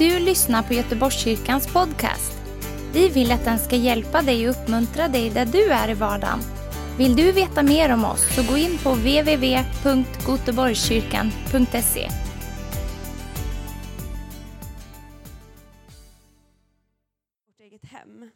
du lyssnar på Göteborgskyrkans podcast. Vi vill att den ska hjälpa dig och uppmuntra dig där du är i vardagen. Vill du veta mer om oss så gå in på www.goteborgskyrkan.se. vårt eget hem.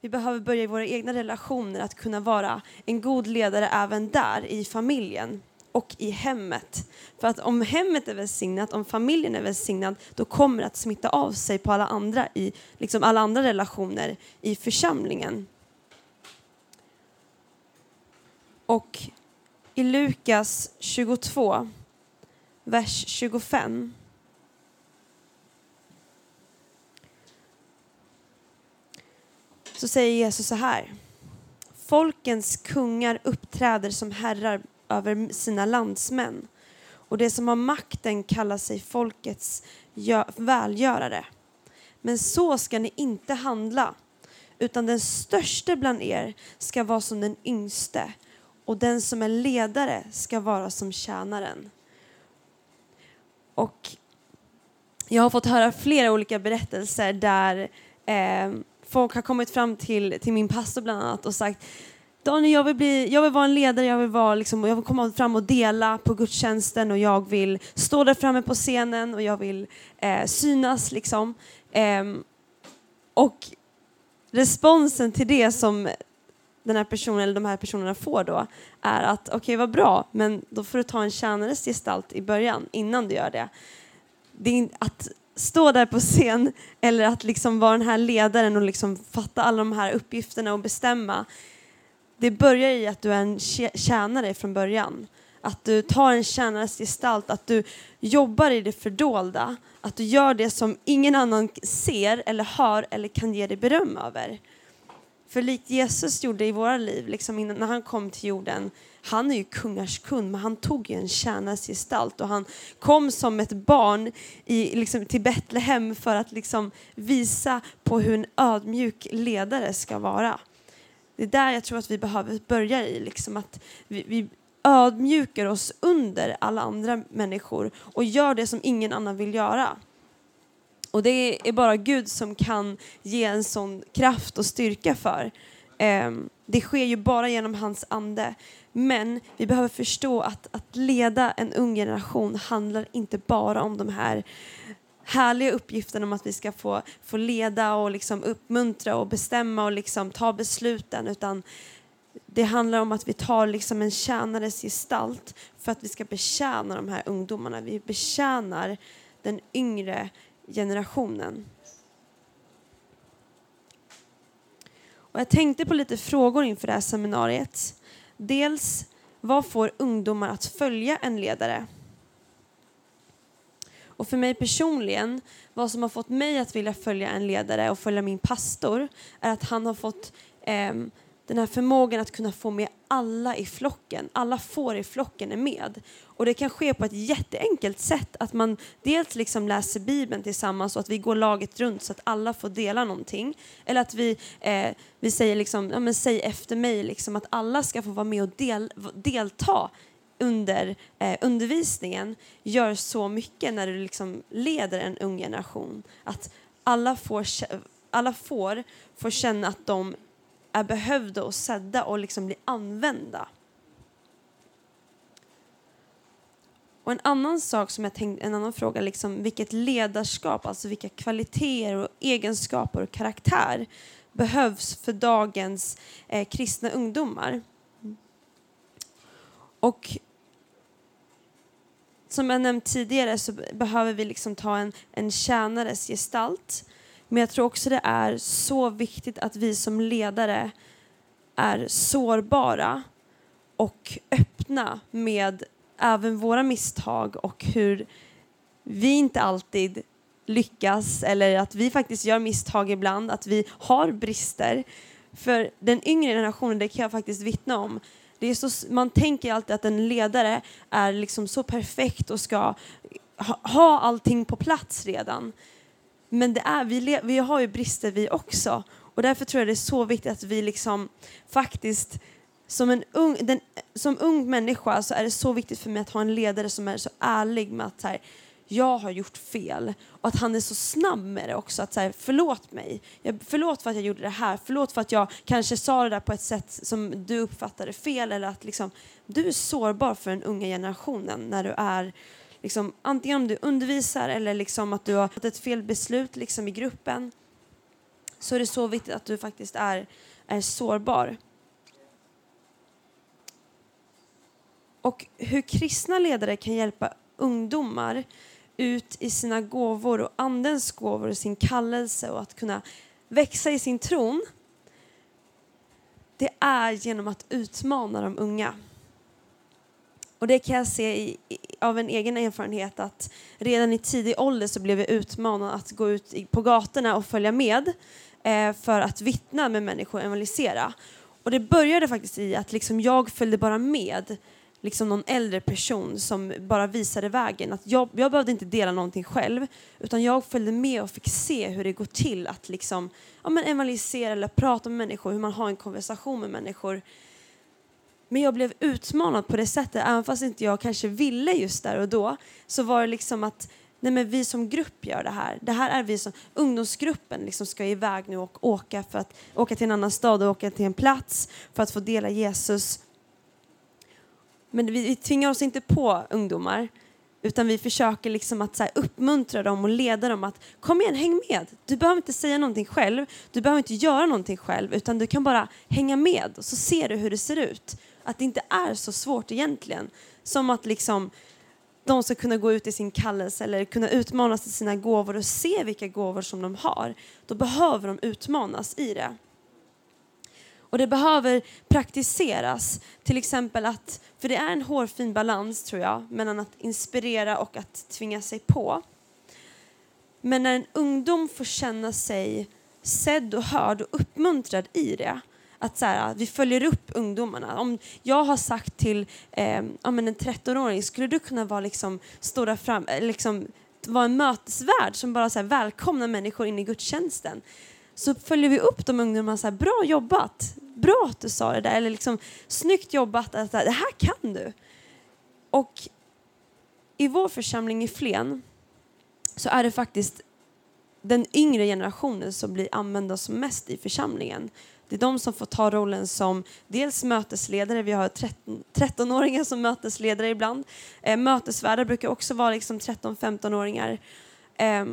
Vi behöver börja i våra egna relationer att kunna vara en god ledare även där, i familjen och i hemmet. För att om hemmet är välsignat, om familjen är välsignad, då kommer det att smitta av sig på alla andra i liksom alla andra relationer i församlingen. Och i Lukas 22, vers 25 så säger Jesus så här. Folkens kungar uppträder som herrar över sina landsmän och det som har makten kallar sig folkets välgörare. Men så ska ni inte handla, utan den störste bland er ska vara som den yngste och den som är ledare ska vara som tjänaren. Och jag har fått höra flera olika berättelser där eh, folk har kommit fram till, till min pastor bland annat och sagt Daniel, jag vill, bli, jag vill vara en ledare, jag vill, vara liksom, jag vill komma fram och dela på gudstjänsten och jag vill stå där framme på scenen och jag vill eh, synas. Liksom. Eh, och responsen till det som den här personen eller de här personerna får då är att okej, okay, vad bra, men då får du ta en tjänares gestalt i början innan du gör det. det är att stå där på scen eller att liksom vara den här ledaren och liksom fatta alla de här uppgifterna och bestämma. Det börjar i att du är en tjänare från början. Att du tar en tjänares gestalt, att du jobbar i det fördolda. Att du gör det som ingen annan ser eller hör eller kan ge dig beröm över. För likt Jesus gjorde i våra liv, liksom innan, när han kom till jorden, han är ju kungars kund, men han tog ju en tjänares gestalt och han kom som ett barn i, liksom, till Betlehem för att liksom, visa på hur en ödmjuk ledare ska vara. Det är där jag tror att vi behöver börja i, liksom, att vi, vi ödmjukar oss under alla andra människor och gör det som ingen annan vill göra. Och det är bara Gud som kan ge en sån kraft och styrka för. Ehm, det sker ju bara genom hans ande. Men vi behöver förstå att, att leda en ung generation handlar inte bara om de här härliga uppgiften om att vi ska få, få leda och liksom uppmuntra och bestämma och liksom ta besluten utan det handlar om att vi tar liksom en tjänares gestalt för att vi ska betjäna de här ungdomarna. Vi betjänar den yngre generationen. Och jag tänkte på lite frågor inför det här seminariet. Dels, vad får ungdomar att följa en ledare? Och för mig personligen, vad som har fått mig att vilja följa en ledare och följa min pastor är att han har fått eh, den här förmågan att kunna få med alla i flocken. Alla får i flocken är med. Och det kan ske på ett jätteenkelt sätt. Att man dels liksom läser Bibeln tillsammans och att vi går laget runt så att alla får dela någonting. Eller att vi, eh, vi säger liksom, ja men säg efter mig, liksom, att alla ska få vara med och del, delta under eh, undervisningen gör så mycket när du liksom leder en ung generation. Att alla får, alla får, får känna att de är behövda och sedda och liksom blir använda. Och en annan sak som jag tänkte, en annan fråga, liksom, vilket ledarskap, alltså vilka kvaliteter och egenskaper och karaktär behövs för dagens eh, kristna ungdomar? Och som jag nämnt tidigare så behöver vi liksom ta en, en tjänares gestalt men jag tror också det är så viktigt att vi som ledare är sårbara och öppna med även våra misstag och hur vi inte alltid lyckas eller att vi faktiskt gör misstag ibland, att vi har brister. För den yngre generationen, det kan jag faktiskt vittna om, det är så, man tänker alltid att en ledare är liksom så perfekt och ska ha, ha allting på plats redan. Men det är, vi, vi har ju brister vi också. Och därför tror jag det är så viktigt att vi liksom faktiskt som, en ung, den, som ung människa så är det så viktigt för mig att ha en ledare som är så ärlig med att så här, jag har gjort fel och att han är så snabb med det också. Att så förlåt mig, jag, förlåt för att jag gjorde det här, förlåt för att jag kanske sa det där på ett sätt som du uppfattade fel eller att liksom, du är sårbar för den unga generationen när du är liksom, antingen om du undervisar eller liksom att du har fått ett fel beslut liksom i gruppen så är det så viktigt att du faktiskt är, är sårbar. Och hur kristna ledare kan hjälpa ungdomar ut i sina gåvor och andens gåvor och sin kallelse och att kunna växa i sin tron det är genom att utmana de unga. Och det kan jag se i, av en egen erfarenhet att redan i tidig ålder så blev jag utmanad att gå ut på gatorna och följa med eh, för att vittna med människor och evangelisera. Och det började faktiskt i att liksom jag följde bara med liksom någon äldre person som bara visade vägen. Att jag, jag behövde inte dela någonting själv utan jag följde med och fick se hur det går till att liksom, ja, men evangelisera eller prata med människor, hur man har en konversation med människor. Men jag blev utmanad på det sättet, även fast inte jag kanske ville just där och då, så var det liksom att nej men vi som grupp gör det här. Det här är vi som, ungdomsgruppen liksom ska iväg nu och åka, för att, åka till en annan stad och åka till en plats för att få dela Jesus men vi, vi tvingar oss inte på ungdomar utan vi försöker liksom att så här, uppmuntra dem och leda dem att kom igen, häng med. Du behöver inte säga någonting själv, du behöver inte göra någonting själv utan du kan bara hänga med och så ser du hur det ser ut. Att det inte är så svårt egentligen. Som att liksom de ska kunna gå ut i sin kallelse eller kunna utmanas i sina gåvor och se vilka gåvor som de har. Då behöver de utmanas i det. Och det behöver praktiseras. Till exempel att, för det är en hårfin balans tror jag, mellan att inspirera och att tvinga sig på. Men när en ungdom får känna sig sedd och hörd och uppmuntrad i det, att så här, vi följer upp ungdomarna. Om jag har sagt till eh, ja, men en 13-åring, skulle du kunna vara liksom, stå där fram, eh, liksom, vara en mötesvärd som bara så här, välkomnar människor in i gudstjänsten så följer vi upp de ungdomarna så här, bra jobbat, bra att du sa det där, eller liksom snyggt jobbat, alltså, det här kan du. Och i vår församling i Flen så är det faktiskt den yngre generationen som blir använda som mest i församlingen. Det är de som får ta rollen som dels mötesledare, vi har 13-åringar som mötesledare ibland. Eh, mötesvärdar brukar också vara liksom 13-15-åringar. Eh,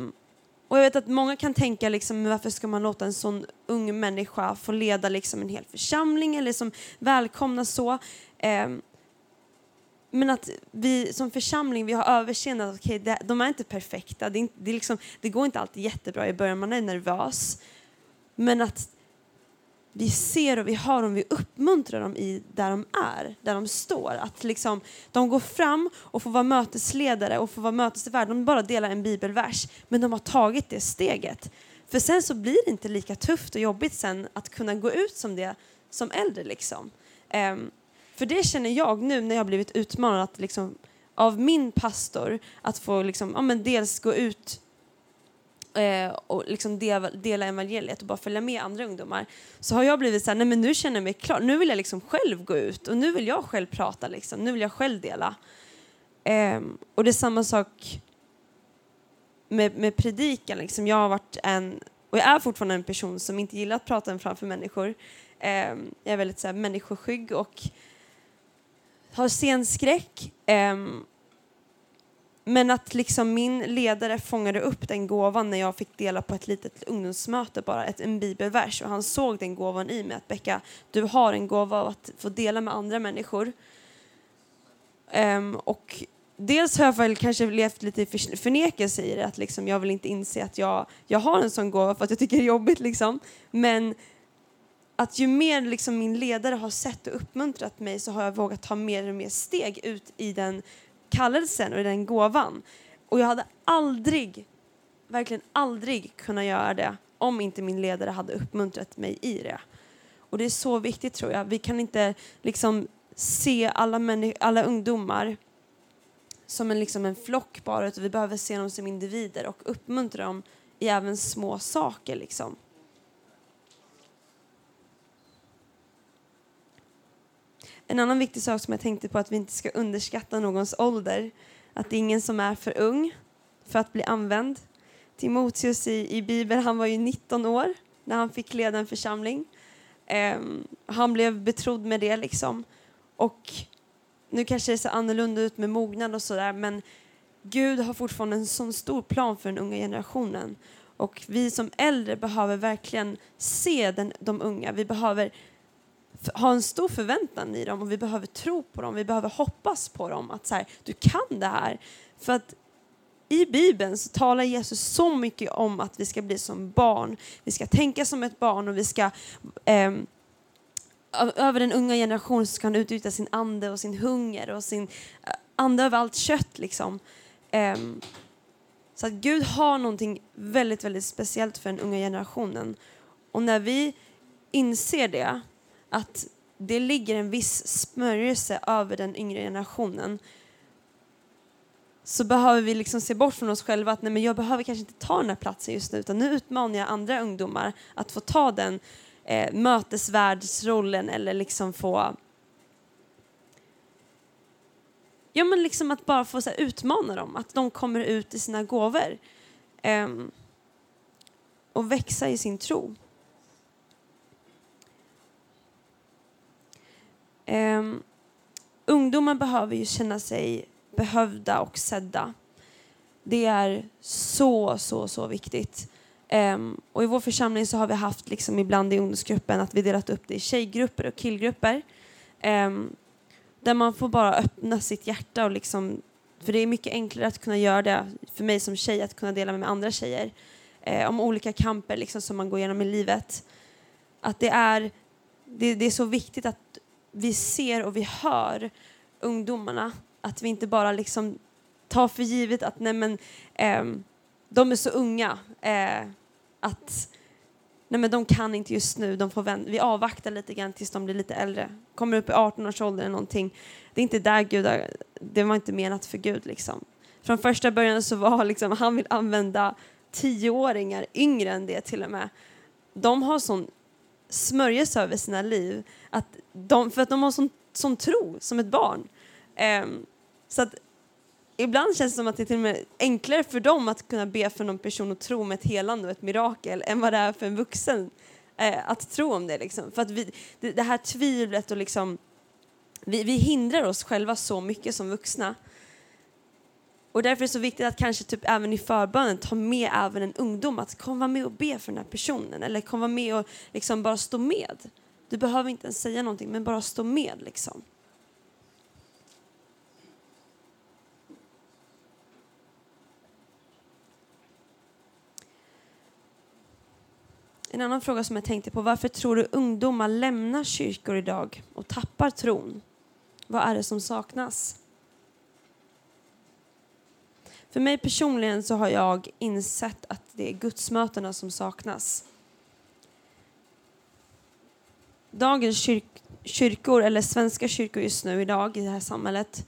och jag vet att många kan tänka liksom, varför ska man låta en sån ung människa få leda liksom en hel församling eller som välkomna så. Eh, men att vi som församling vi har överseende att okay, det, de är inte perfekta. Det, är inte, det, är liksom, det går inte alltid jättebra i början, man är nervös. Men att vi ser och vi hör dem, vi uppmuntrar dem i där de är, där de står. Att liksom, de går fram och får vara mötesledare och får vara mötesvärd. De bara delar en bibelvers, men de har tagit det steget. För sen så blir det inte lika tufft och jobbigt sen att kunna gå ut som det som äldre. Liksom. Um, för det känner jag nu när jag har blivit utmanad att liksom, av min pastor att få liksom, ja, men dels gå ut eh, och liksom dela, dela evangeliet och bara följa med andra ungdomar så har jag blivit så här, nej men nu känner jag mig klar, nu vill jag liksom själv gå ut och nu vill jag själv prata liksom, nu vill jag själv dela. Eh, och det är samma sak med, med predikan liksom, jag har varit en, och jag är fortfarande en person som inte gillar att prata framför människor. Eh, jag är väldigt så här, människoskygg och har scenskräck. Eh, men att liksom min ledare fångade upp den gåvan när jag fick dela på ett litet ungdomsmöte bara ett, en bibelvers och han såg den gåvan i mig att Becka, du har en gåva av att få dela med andra människor. Um, och dels har jag väl kanske levt lite i förnekelse i det, att liksom jag vill inte inse att jag, jag har en sån gåva för att jag tycker det är jobbigt liksom. Men att ju mer liksom min ledare har sett och uppmuntrat mig så har jag vågat ta mer och mer steg ut i den kallelsen och den gåvan. Och jag hade aldrig, verkligen aldrig kunnat göra det om inte min ledare hade uppmuntrat mig i det. Och det är så viktigt tror jag. Vi kan inte liksom se alla, alla ungdomar som en, liksom en flock bara, utan vi behöver se dem som individer och uppmuntra dem i även små saker. Liksom. En annan viktig sak som jag tänkte på att vi inte ska underskatta någons ålder. Att det är ingen som är för ung. för att bli använd. Timoteus i, i Bibeln, han var ju 19 år när han fick leda en församling. Um, han blev betrodd med det liksom. Och nu kanske det ser annorlunda ut med mognad och sådär men Gud har fortfarande en sån stor plan för den unga generationen. Och vi som äldre behöver verkligen se den, de unga. Vi behöver ha en stor förväntan i dem och vi behöver tro på dem. Vi behöver hoppas på dem att så här, du kan det här. För att i Bibeln så talar Jesus så mycket om att vi ska bli som barn. Vi ska tänka som ett barn och vi ska eh, över den unga generationen så ska han utnyttja sin ande och sin hunger och sin eh, ande över allt kött liksom. Eh, så att Gud har någonting väldigt, väldigt speciellt för den unga generationen. Och när vi inser det, att det ligger en viss smörjelse över den yngre generationen så behöver vi liksom se bort från oss själva att nej, men jag behöver kanske inte ta den här platsen just nu utan nu utmanar jag andra ungdomar att få ta den eh, mötesvärdsrollen eller liksom få Ja men liksom att bara få så här, utmana dem, att de kommer ut i sina gåvor eh, och växa i sin tro. Um, ungdomar behöver ju känna sig behövda och sedda. Det är så, så, så viktigt. Um, och I vår församling så har vi haft liksom ibland i ungdomsgruppen att vi delat upp det i tjejgrupper och killgrupper. Um, där man får bara öppna sitt hjärta och liksom, för det är mycket enklare att kunna göra det för mig som tjej att kunna dela med andra tjejer uh, om olika kamper liksom som man går igenom i livet. Att det är, det, det är så viktigt att vi ser och vi hör ungdomarna. Att vi inte bara liksom tar för givet att nej men, eh, de är så unga eh, att nej men de kan inte just nu. De får vänta. Vi avvaktar lite grann tills de blir lite äldre. Kommer upp i 18 års ålder eller någonting. Det är inte där Gud har, det var inte menat för Gud liksom. Från första början så var liksom, han vill använda tioåringar, yngre än det till och med. De har sån smörjelse över sina liv, att de, för att de har sån, sån tro som ett barn. Um, så att ibland känns det som att det är till och med enklare för dem att kunna be för någon person och tro med ett helande och ett mirakel än vad det är för en vuxen eh, att tro om det. Liksom. För att vi, det, det, här tvivlet och liksom, vi, vi hindrar oss själva så mycket som vuxna. Och därför är det så viktigt att kanske typ även i förbönen ta med även en ungdom att kom vara med och be för den här personen eller kom vara med och liksom bara stå med. Du behöver inte ens säga någonting men bara stå med liksom. En annan fråga som jag tänkte på, varför tror du ungdomar lämnar kyrkor idag och tappar tron? Vad är det som saknas? För mig personligen så har jag insett att det är gudsmötena som saknas. Dagens kyrk kyrkor, eller svenska kyrkor just nu idag i det här samhället,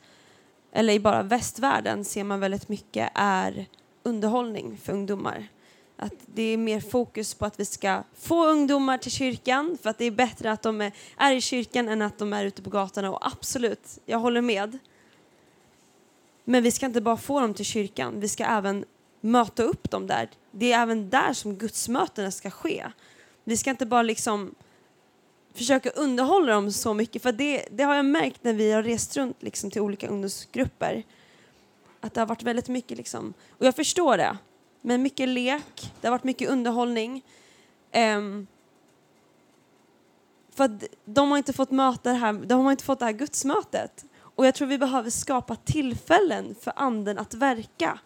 eller i bara västvärlden ser man väldigt mycket är underhållning för ungdomar att det är mer fokus på att vi ska få ungdomar till kyrkan för att det är bättre att de är i kyrkan än att de är ute på gatorna och absolut, jag håller med. Men vi ska inte bara få dem till kyrkan, vi ska även möta upp dem där. Det är även där som gudsmötena ska ske. Vi ska inte bara liksom försöka underhålla dem så mycket, för det, det har jag märkt när vi har rest runt liksom till olika ungdomsgrupper. Att det har varit väldigt mycket liksom, och jag förstår det, men mycket lek, det har varit mycket underhållning. Um, för att de har inte fått möta det här, de har inte fått det här gudsmötet. Och jag tror vi behöver skapa tillfällen för anden att verka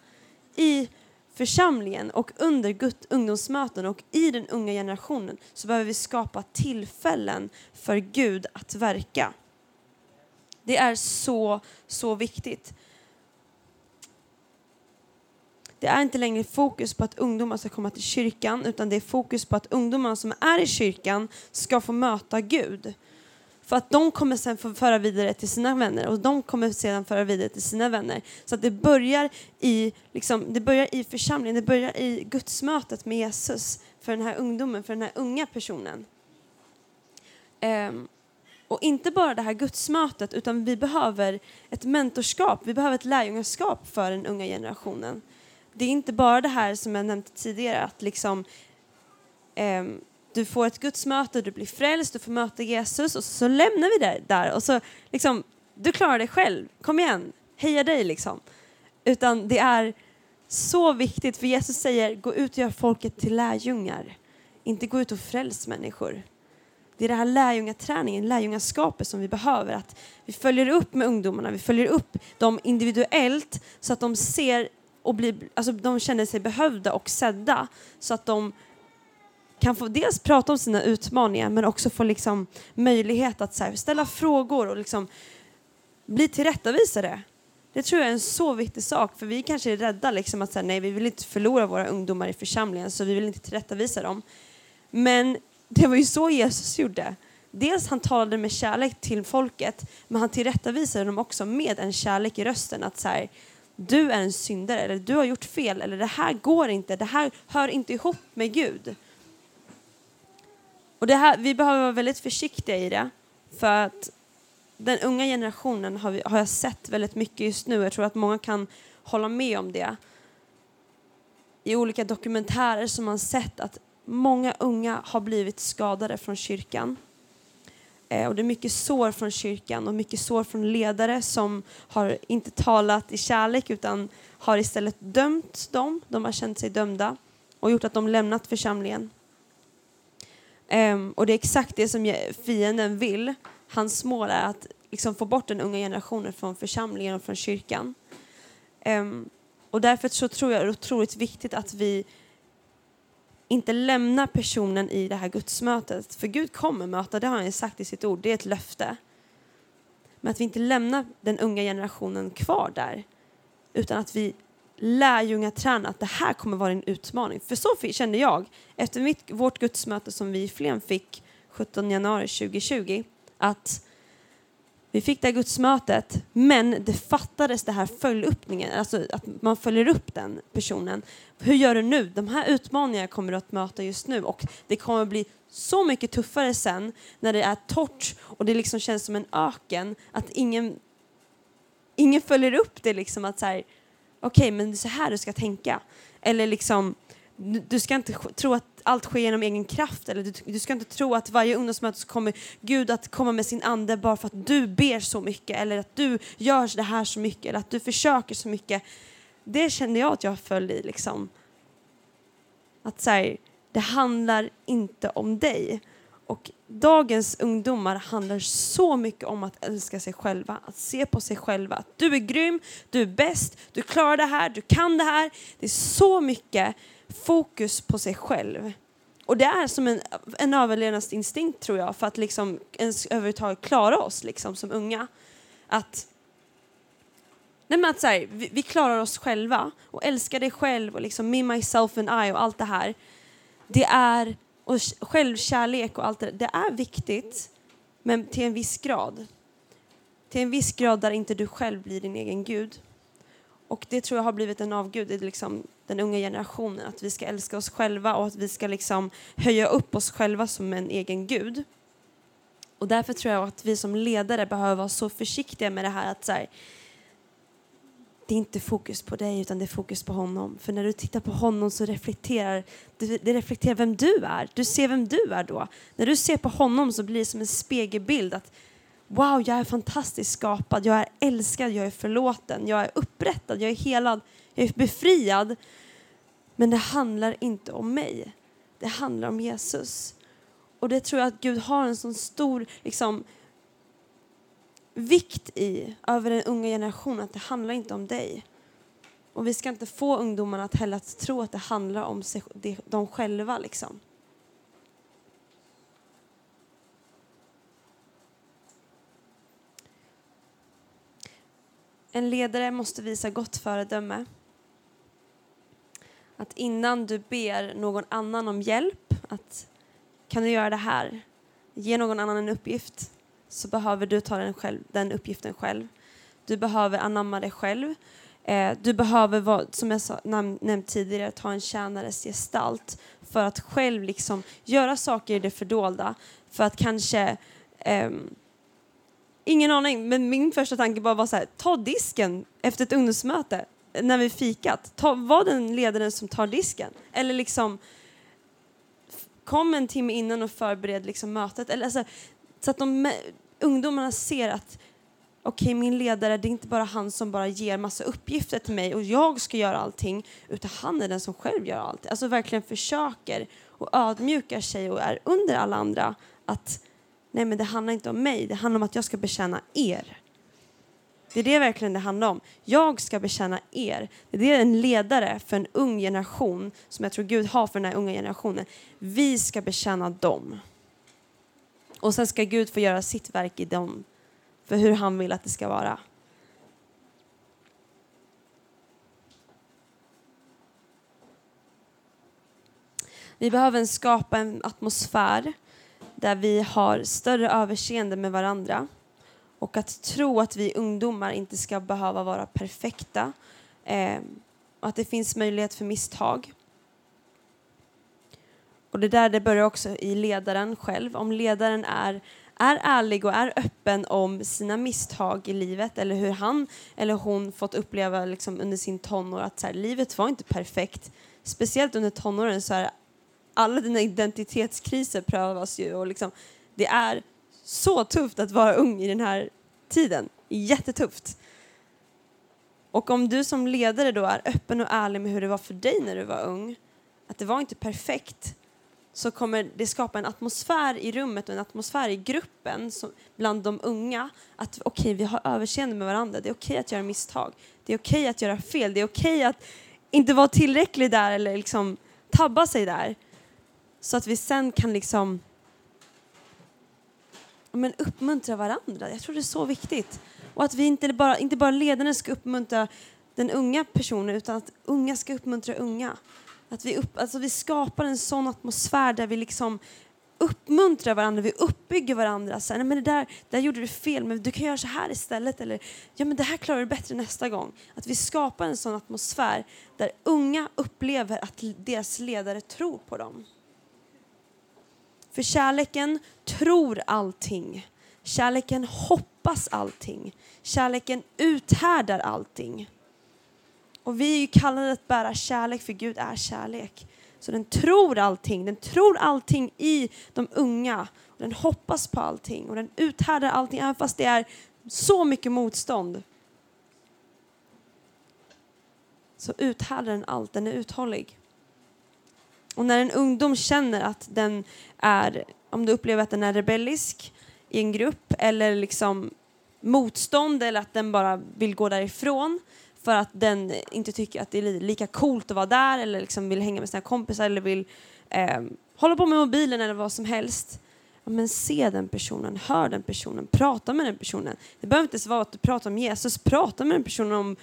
i församlingen och under Gud, ungdomsmöten och i den unga generationen så behöver vi skapa tillfällen för Gud att verka. Det är så, så viktigt. Det är inte längre fokus på att ungdomar ska komma till kyrkan utan det är fokus på att ungdomarna som är i kyrkan ska få möta Gud. För att de kommer sen få föra vidare till sina vänner och de kommer sedan föra vidare till sina vänner. Så att det börjar i, liksom, det börjar i församlingen, det börjar i gudsmötet med Jesus för den här ungdomen, för den här unga personen. Um, och inte bara det här gudsmötet utan vi behöver ett mentorskap, vi behöver ett lärjungaskap för den unga generationen det är inte bara det här som jag nämnde tidigare, att liksom um, du får ett gudsmöte, du blir frälst, du får möta Jesus och så lämnar vi det där och så liksom, du klarar dig själv, kom igen, heja dig liksom. Utan det är så viktigt, för Jesus säger gå ut och gör folket till lärjungar, inte gå ut och fräls människor. Det är det här lärjungaträningen, lärjungaskapet som vi behöver. Att vi följer upp med ungdomarna, vi följer upp dem individuellt så att de ser och blir, alltså de känner sig behövda och sedda så att de kan få dels prata om sina utmaningar men också få liksom möjlighet att här, ställa frågor och liksom bli tillrättavisade. Det tror jag är en så viktig sak för vi kanske är rädda liksom att säga nej vi vill inte förlora våra ungdomar i församlingen så vi vill inte tillrättavisa dem. Men det var ju så Jesus gjorde. Dels han talade med kärlek till folket men han tillrättavisade dem också med en kärlek i rösten att så här, du är en syndare eller du har gjort fel eller det här går inte, det här hör inte ihop med Gud. Och det här, vi behöver vara väldigt försiktiga i det för att den unga generationen har, vi, har jag sett väldigt mycket just nu. Jag tror att många kan hålla med om det. I olika dokumentärer som man sett att många unga har blivit skadade från kyrkan. Eh, och det är mycket sår från kyrkan och mycket sår från ledare som har inte talat i kärlek utan har istället dömt dem. De har känt sig dömda och gjort att de lämnat församlingen. Um, och det är exakt det som fienden vill. Hans mål är att liksom få bort den unga generationen från församlingen och från kyrkan. Um, och därför så tror jag det är otroligt viktigt att vi inte lämnar personen i det här gudsmötet. För Gud kommer möta, det har han sagt i sitt ord, det är ett löfte. Men att vi inte lämnar den unga generationen kvar där. Utan att vi lärjungaträna att det här kommer vara en utmaning. För så kände jag efter mitt, vårt gudsmöte som vi i Flen fick 17 januari 2020 att vi fick det här gudsmötet men det fattades det här följduppningen, alltså att man följer upp den personen. Hur gör du nu? De här utmaningarna kommer du att möta just nu och det kommer bli så mycket tuffare sen när det är torrt och det liksom känns som en öken att ingen, ingen följer upp det liksom att så här, okej, okay, men det är så här du ska tänka. Eller liksom, du ska inte tro att allt sker genom egen kraft. Eller du, du ska inte tro att varje ungdomsmöte så kommer Gud att komma med sin ande bara för att du ber så mycket eller att du gör det här så mycket eller att du försöker så mycket. Det kände jag att jag föll i. Liksom. Att så här, det handlar inte om dig. Och dagens ungdomar handlar så mycket om att älska sig själva, att se på sig själva. Att du är grym, du är bäst, du klarar det här, du kan det här. Det är så mycket fokus på sig själv. Och det är som en, en överlevnadsinstinkt tror jag för att liksom ens överhuvudtaget klara oss liksom, som unga. Att, nej men att så här, vi, vi, klarar oss själva och älskar dig själv och liksom me, myself and I och allt det här. Det är och självkärlek och allt det det är viktigt, men till en viss grad. Till en viss grad där inte du själv blir din egen gud. Och det tror jag har blivit en avgud i liksom den unga generationen, att vi ska älska oss själva och att vi ska liksom höja upp oss själva som en egen gud. Och därför tror jag att vi som ledare behöver vara så försiktiga med det här att så här, det är inte fokus på dig utan det är fokus på honom. För när du tittar på honom så reflekterar det, reflekterar vem du är. Du ser vem du är då. När du ser på honom så blir det som en spegelbild att wow, jag är fantastiskt skapad, jag är älskad, jag är förlåten, jag är upprättad, jag är helad, jag är befriad. Men det handlar inte om mig. Det handlar om Jesus. Och det tror jag att Gud har en sån stor liksom, vikt i över den unga generationen att det handlar inte om dig. Och vi ska inte få ungdomarna att heller att tro att det handlar om sig, de själva liksom. En ledare måste visa gott föredöme. Att innan du ber någon annan om hjälp, att kan du göra det här? Ge någon annan en uppgift så behöver du ta den, själv, den uppgiften själv. Du behöver anamma det själv. Eh, du behöver, vara, som jag sa, nam, nämnt tidigare, ta en tjänares gestalt för att själv liksom göra saker i det fördolda. För att kanske... Eh, ingen aning, men min första tanke bara var så här, ta disken efter ett ungdomsmöte. när vi fikat. Ta, var den ledaren som tar disken. Eller liksom kom en timme innan och förbered liksom mötet. Eller, alltså, så att de, ungdomarna ser att okej, okay, min ledare, det är inte bara han som bara ger massa uppgifter till mig och jag ska göra allting, utan han är den som själv gör allt. Alltså verkligen försöker och ödmjukar sig och är under alla andra att nej men det handlar inte om mig, det handlar om att jag ska betjäna er. Det är det verkligen det handlar om. Jag ska betjäna er. Det är en ledare för en ung generation, som jag tror Gud har för den här unga generationen. Vi ska betjäna dem. Och sen ska Gud få göra sitt verk i dem, för hur han vill att det ska vara. Vi behöver skapa en atmosfär där vi har större överseende med varandra och att tro att vi ungdomar inte ska behöva vara perfekta eh, att det finns möjlighet för misstag. Och det där det börjar också i ledaren själv. Om ledaren är, är ärlig och är öppen om sina misstag i livet eller hur han eller hon fått uppleva liksom under sin tonår att så här, livet var inte perfekt. Speciellt under tonåren så är alla dina identitetskriser prövas ju och liksom, det är så tufft att vara ung i den här tiden. Jättetufft. Och om du som ledare då är öppen och ärlig med hur det var för dig när du var ung, att det var inte perfekt, så kommer det skapa en atmosfär i rummet och en atmosfär i gruppen som, bland de unga att okej, okay, vi har överseende med varandra. Det är okej okay att göra misstag. Det är okej okay att göra fel. Det är okej att inte vara tillräcklig där eller liksom tabba sig där. Så att vi sen kan liksom men uppmuntra varandra. Jag tror det är så viktigt. Och att vi inte bara, inte bara ledarna ska uppmuntra den unga personen utan att unga ska uppmuntra unga. Att vi, upp, alltså vi skapar en sån atmosfär där vi liksom uppmuntrar varandra, vi uppbygger varandra. Så här, nej, men det där, där gjorde du fel, men du kan göra så här istället. Eller ja, men det här klarar du bättre nästa gång. Att vi skapar en sån atmosfär där unga upplever att deras ledare tror på dem. För kärleken tror allting. Kärleken hoppas allting. Kärleken uthärdar allting. Och vi är ju kallade att bära kärlek för Gud är kärlek. Så den tror allting, den tror allting i de unga. Och den hoppas på allting och den uthärdar allting även fast det är så mycket motstånd. Så uthärdar den allt, den är uthållig. Och när en ungdom känner att den är, om du upplever att den är rebellisk i en grupp eller liksom motstånd eller att den bara vill gå därifrån för att den inte tycker att det är lika coolt att vara där eller liksom vill hänga med sina kompisar eller vill eh, hålla på med mobilen eller vad som helst. Ja, men se den personen, hör den personen, prata med den personen. Det behöver inte vara att du pratar om Jesus, prata med den personen om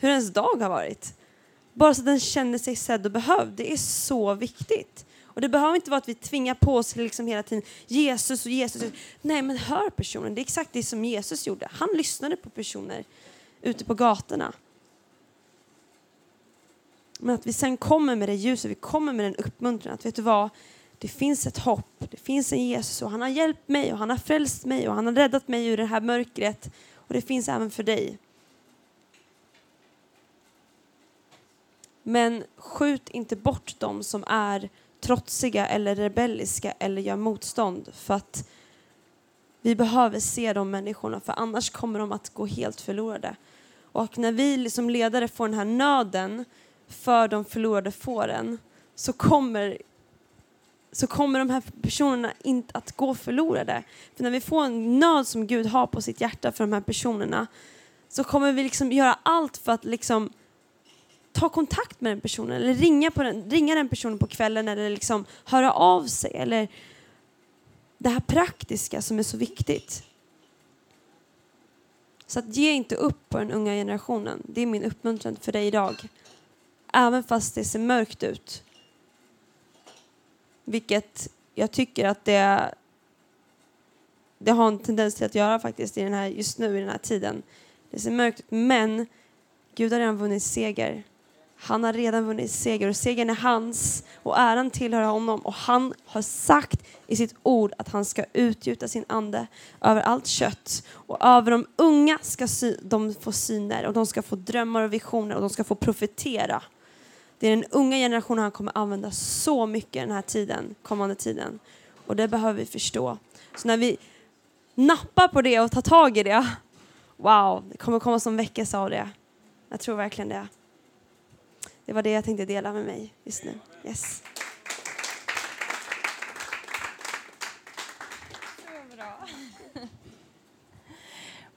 hur ens dag har varit. Bara så att den känner sig sedd och behövd. Det är så viktigt. Och det behöver inte vara att vi tvingar på oss liksom hela tiden Jesus och Jesus. Nej, men hör personen. Det är exakt det som Jesus gjorde. Han lyssnade på personer ute på gatorna. Men att vi sen kommer med det ljuset, vi kommer med den uppmuntran att vet du vad, det finns ett hopp, det finns en Jesus och han har hjälpt mig och han har frälst mig och han har räddat mig ur det här mörkret och det finns även för dig. Men skjut inte bort dem som är trotsiga eller rebelliska eller gör motstånd för att vi behöver se de människorna för annars kommer de att gå helt förlorade. Och när vi som ledare får den här nöden för de förlorade fåren så kommer, så kommer de här personerna inte att gå förlorade. För när vi får en nöd som Gud har på sitt hjärta för de här personerna så kommer vi liksom göra allt för att liksom ta kontakt med den personen eller ringa, på den, ringa den personen på kvällen eller liksom höra av sig. Eller det här praktiska som är så viktigt. Så att ge inte upp på den unga generationen. Det är min uppmuntran för dig idag. Även fast det ser mörkt ut. Vilket jag tycker att det, det har en tendens till att göra faktiskt i den här, just nu i den här tiden. Det ser mörkt ut, men Gud har redan vunnit seger. Han har redan vunnit seger och segern är hans och äran tillhör honom och han har sagt i sitt ord att han ska utgjuta sin ande över allt kött och över de unga ska de få syner och de ska få drömmar och visioner och de ska få profetera. Det är den unga generationen han kommer använda så mycket den här tiden, kommande tiden. Och det behöver vi förstå. Så när vi nappar på det och tar tag i det, wow, det kommer komma som väckelse av det. Jag tror verkligen det. Det var det jag tänkte dela med mig just nu. Yes.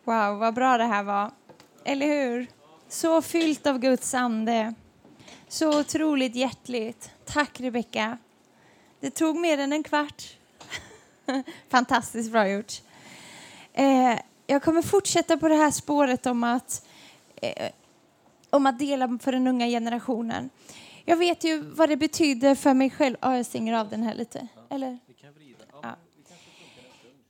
Wow, vad bra det här var. Eller hur? Så fyllt av Guds ande. Så otroligt hjärtligt. Tack, Rebecka. Det tog mer än en kvart. Fantastiskt bra gjort. Eh, jag kommer fortsätta på det här spåret om att, eh, om att dela för den unga generationen. Jag vet ju vad det betyder för mig själv. Ja, jag stänger av den här lite. Eller? Ja.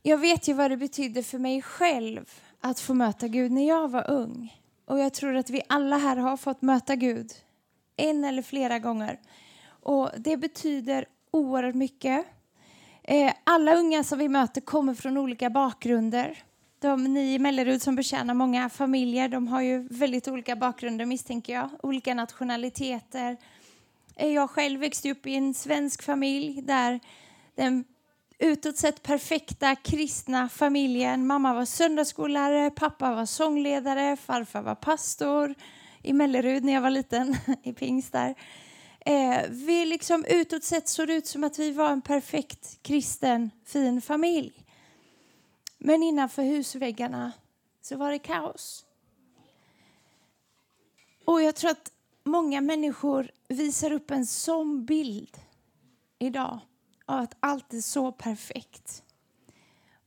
Jag vet ju vad det betyder för mig själv att få möta Gud när jag var ung. Och jag tror att vi alla här har fått möta Gud en eller flera gånger. Och det betyder oerhört mycket. Eh, alla unga som vi möter kommer från olika bakgrunder. De ni i Mellerud som betjänar många familjer, de har ju väldigt olika bakgrunder misstänker jag. Olika nationaliteter. Eh, jag själv växte upp i en svensk familj där den utåt sett perfekta kristna familjen. Mamma var söndagsskollärare, pappa var sångledare, farfar var pastor i Mellerud när jag var liten, i pingst där. Eh, vi liksom utåt sett såg ut som att vi var en perfekt kristen, fin familj. Men innanför husväggarna så var det kaos. Och jag tror att många människor visar upp en sån bild idag av att allt är så perfekt.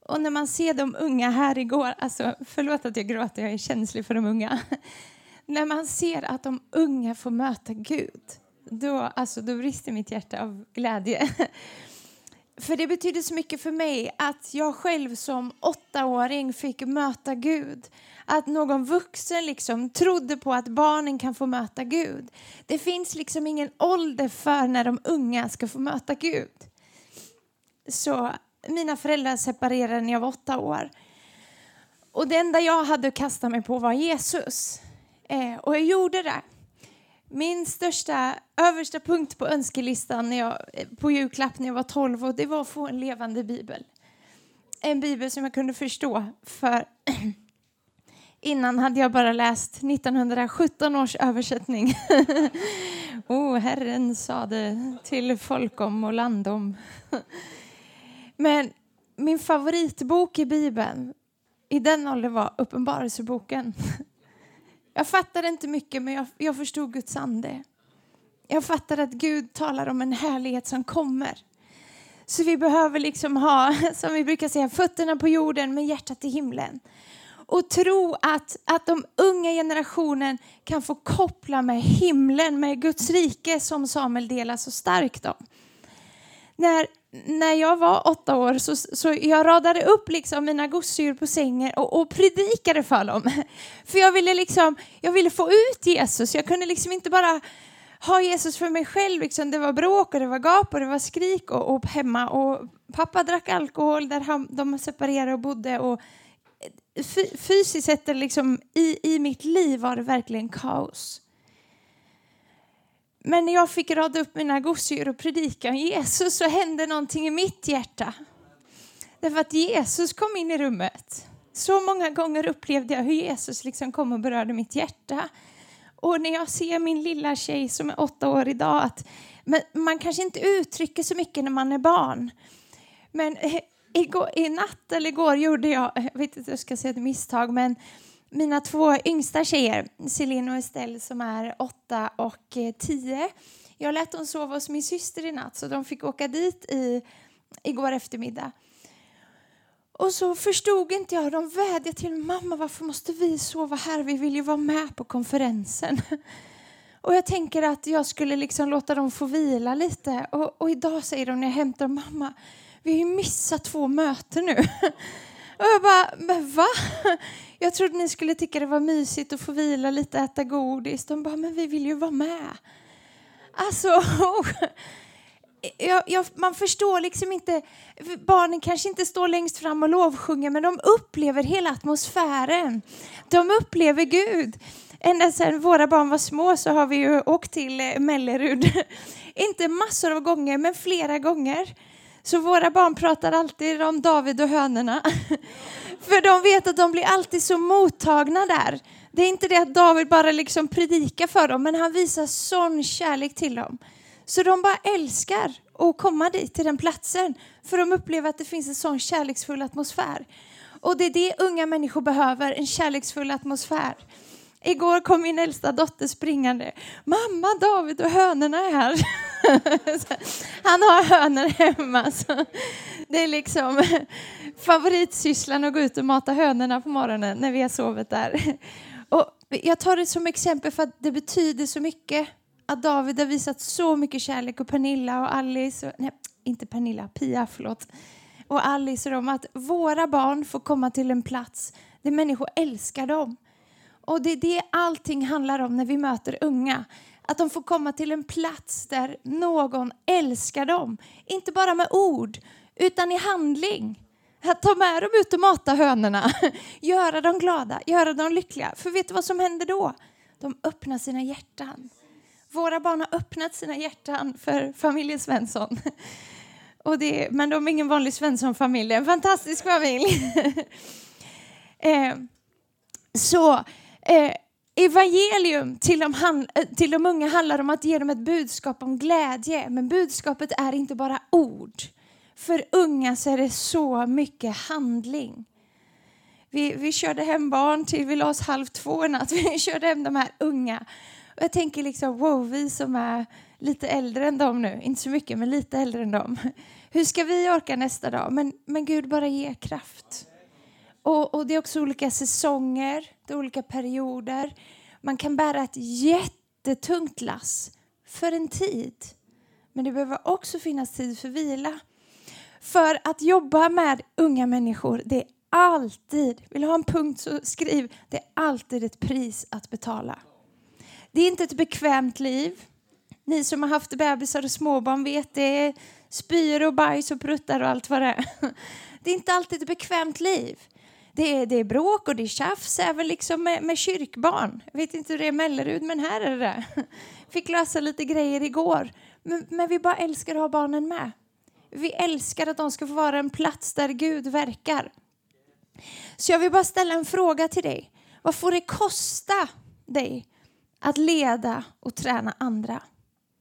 Och när man ser de unga här igår, alltså förlåt att jag gråter, jag är känslig för de unga när man ser att de unga får möta Gud, då, alltså, då brister mitt hjärta av glädje. För det betyder så mycket för mig att jag själv som åttaåring fick möta Gud. Att någon vuxen liksom trodde på att barnen kan få möta Gud. Det finns liksom ingen ålder för när de unga ska få möta Gud. Så mina föräldrar separerade när jag var åtta år. Och det enda jag hade att kasta mig på var Jesus. Eh, och jag gjorde det. Min största, översta punkt på önskelistan när jag, eh, på julklapp när jag var 12 och det var att få en levande bibel. En bibel som jag kunde förstå. För innan hade jag bara läst 1917 års översättning. oh, Herren sade till folkom och landom. Men min favoritbok i Bibeln i den åldern var Uppenbarelseboken. Jag fattade inte mycket, men jag, jag förstod Guds ande. Jag fattade att Gud talar om en härlighet som kommer. Så vi behöver liksom ha, som vi brukar säga, fötterna på jorden med hjärtat i himlen. Och tro att, att de unga generationen kan få koppla med himlen, med Guds rike som Samuel delar så starkt om. När när jag var åtta år så, så jag radade upp liksom mina gosedjur på sängen och, och predikade för dem. För jag ville, liksom, jag ville få ut Jesus. Jag kunde liksom inte bara ha Jesus för mig själv. Liksom. Det var bråk och det var gap och det var skrik och, och hemma. Och pappa drack alkohol där han, de separerade och bodde. Och eh, fysiskt sett liksom, i, i mitt liv var det verkligen kaos. Men när jag fick rada upp mina gosedjur och predika om Jesus så hände någonting i mitt hjärta. Därför att Jesus kom in i rummet. Så många gånger upplevde jag hur Jesus liksom kom och berörde mitt hjärta. Och när jag ser min lilla tjej som är åtta år idag, att man kanske inte uttrycker så mycket när man är barn. Men eh, igår, i natt eller igår gjorde jag, jag vet inte jag ska säga ett misstag, men mina två yngsta tjejer, Celine och Estelle som är åtta och eh, tio. Jag lät dem sova hos min syster i natt så de fick åka dit i, igår eftermiddag. Och så förstod inte jag, de vädjade till mamma varför måste vi sova här, vi vill ju vara med på konferensen. Och jag tänker att jag skulle liksom låta dem få vila lite. Och, och idag säger de när jag hämtar mamma, vi har ju missat två möten nu. Och jag bara, men va? Jag trodde ni skulle tycka det var mysigt att få vila lite, äta godis. De bara, men vi vill ju vara med. Alltså, jag, jag, man förstår liksom inte. Barnen kanske inte står längst fram och lovsjunger, men de upplever hela atmosfären. De upplever Gud. Ända sedan våra barn var små så har vi ju åkt till Mellerud. inte massor av gånger, men flera gånger. Så våra barn pratar alltid om David och hönorna. För de vet att de blir alltid så mottagna där. Det är inte det att David bara liksom predikar för dem, men han visar sån kärlek till dem. Så de bara älskar att komma dit, till den platsen. För de upplever att det finns en sån kärleksfull atmosfär. Och det är det unga människor behöver, en kärleksfull atmosfär. Igår kom min äldsta dotter springande. Mamma, David och hönorna är här. Han har hönor hemma. Så det är liksom favoritsysslan att gå ut och mata hönorna på morgonen när vi har sovit där. Och jag tar det som exempel för att det betyder så mycket att David har visat så mycket kärlek och Pernilla och Alice, och, nej inte Pernilla, Pia förlåt, och Alice och dem, att våra barn får komma till en plats där människor älskar dem. Och det är det allting handlar om när vi möter unga. Att de får komma till en plats där någon älskar dem. Inte bara med ord, utan i handling. Att ta med dem ut och mata hönorna, göra dem glada, göra dem lyckliga. För vet du vad som händer då? De öppnar sina hjärtan. Våra barn har öppnat sina hjärtan för familjen Svensson. Och det, men de är ingen vanlig Svensson-familj, en fantastisk familj. eh, så eh, evangelium till de, han, eh, till de unga handlar om att ge dem ett budskap om glädje. Men budskapet är inte bara ord. För unga så är det så mycket handling. Vi, vi körde hem barn till vi la oss halv två i natt. Vi körde hem de här unga. Och jag tänker liksom, wow, vi som är lite äldre än dem nu, inte så mycket, men lite äldre än dem. Hur ska vi orka nästa dag? Men, men Gud bara ge kraft. Och, och det är också olika säsonger, olika perioder. Man kan bära ett jättetungt lass för en tid. Men det behöver också finnas tid för vila. För att jobba med unga människor, det är alltid, vill du ha en punkt så skriv, det är alltid ett pris att betala. Det är inte ett bekvämt liv. Ni som har haft bebisar och småbarn vet det. Spyr och bajs och pruttar och allt vad det är. Det är inte alltid ett bekvämt liv. Det är, det är bråk och det är tjafs även liksom med, med kyrkbarn. Jag vet inte hur det är i Mellerud, men här är det Fick lösa lite grejer igår. Men, men vi bara älskar att ha barnen med. Vi älskar att de ska få vara en plats där Gud verkar. Så jag vill bara ställa en fråga till dig. Vad får det kosta dig att leda och träna andra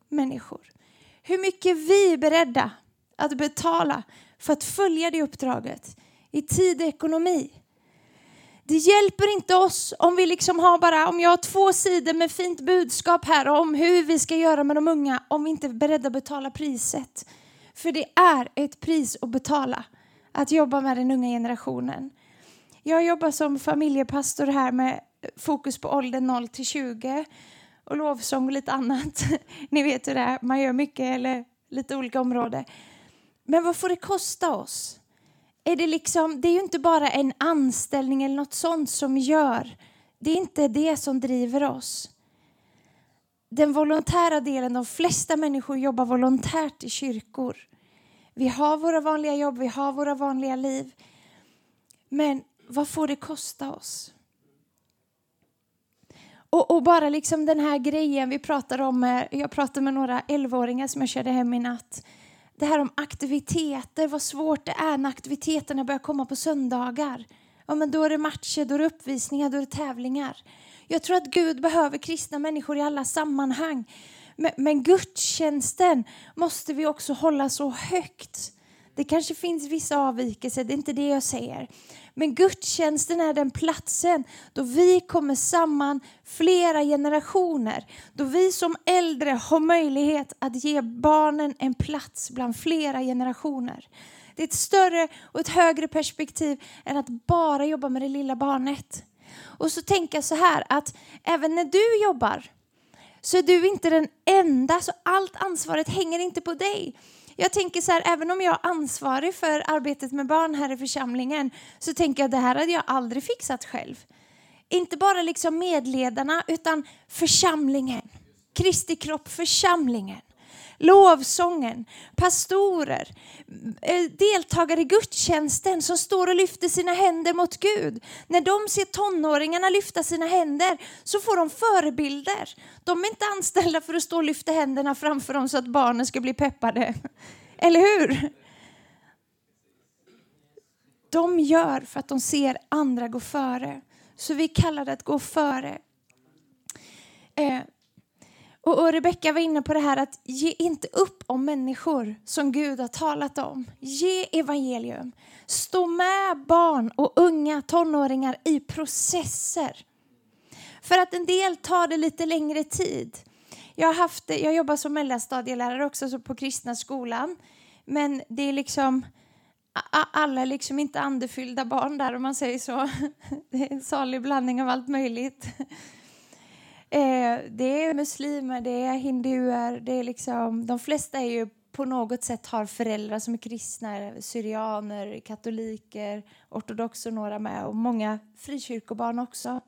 människor? Hur mycket är vi beredda att betala för att följa det uppdraget i tid och ekonomi? Det hjälper inte oss om vi liksom har bara, om jag har två sidor med fint budskap här om hur vi ska göra med de unga om vi inte är beredda att betala priset. För det är ett pris att betala att jobba med den unga generationen. Jag jobbar som familjepastor här med fokus på åldern 0 till 20 och lovsång och lite annat. Ni vet hur det är, man gör mycket eller lite olika områden. Men vad får det kosta oss? Är det, liksom, det är ju inte bara en anställning eller något sånt som gör. Det är inte det som driver oss. Den volontära delen, de flesta människor jobbar volontärt i kyrkor. Vi har våra vanliga jobb, vi har våra vanliga liv. Men vad får det kosta oss? Och, och, bara liksom den här grejen vi pratar om, eh, jag pratade med några 11-åringar som jag körde hem i natt. Det här om aktiviteter, vad svårt det är när aktiviteterna börjar komma på söndagar. Ja, men då är det matcher, då är det uppvisningar, då är det tävlingar. Jag tror att Gud behöver kristna människor i alla sammanhang. Men, men gudstjänsten måste vi också hålla så högt. Det kanske finns vissa avvikelser, det är inte det jag säger. Men gudstjänsten är den platsen då vi kommer samman flera generationer. Då vi som äldre har möjlighet att ge barnen en plats bland flera generationer. Det är ett större och ett högre perspektiv än att bara jobba med det lilla barnet. Och så tänker jag så här att även när du jobbar så är du inte den enda, så allt ansvaret hänger inte på dig. Jag tänker så här, även om jag är ansvarig för arbetet med barn här i församlingen så tänker jag att det här hade jag aldrig fixat själv. Inte bara liksom medledarna utan församlingen. Kristi kropp, församlingen lovsången, pastorer, eh, deltagare i gudstjänsten som står och lyfter sina händer mot Gud. När de ser tonåringarna lyfta sina händer så får de förebilder. De är inte anställda för att stå och lyfta händerna framför dem så att barnen ska bli peppade. Eller hur? De gör för att de ser andra gå före. Så vi kallar det att gå före. Eh, och, och Rebecka var inne på det här att ge inte upp om människor som Gud har talat om. Ge evangelium. Stå med barn och unga tonåringar i processer. För att en del tar det lite längre tid. Jag, har haft, jag jobbar som mellanstadielärare också på kristna skolan. Men det är liksom alla är liksom inte andefyllda barn där om man säger så. Det är en salig blandning av allt möjligt. Eh, det är muslimer, det är hinduer, det är liksom, de flesta är ju på något sätt har föräldrar som är kristna, syrianer, katoliker, ortodoxer några med och många frikyrkobarn också.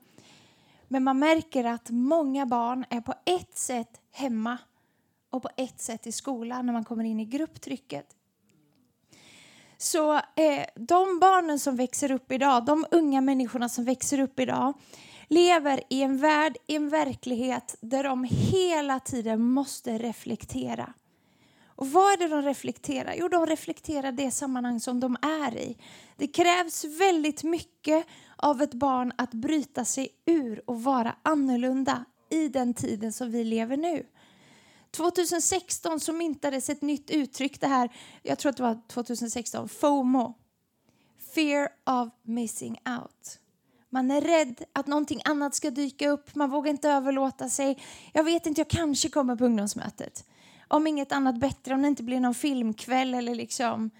Men man märker att många barn är på ett sätt hemma och på ett sätt i skolan när man kommer in i grupptrycket. Så eh, de barnen som växer upp idag, de unga människorna som växer upp idag, lever i en värld, i en verklighet där de hela tiden måste reflektera. Och vad är det de reflekterar? Jo, de reflekterar det sammanhang som de är i. Det krävs väldigt mycket av ett barn att bryta sig ur och vara annorlunda i den tiden som vi lever nu. 2016 så myntades ett nytt uttryck, det här, jag tror att det var 2016, FOMO. Fear of missing out. Man är rädd att någonting annat ska dyka upp. Man vågar inte överlåta sig. Jag vet inte, jag kanske kommer på ungdomsmötet. Om inget annat bättre, om det inte blir någon filmkväll eller liksom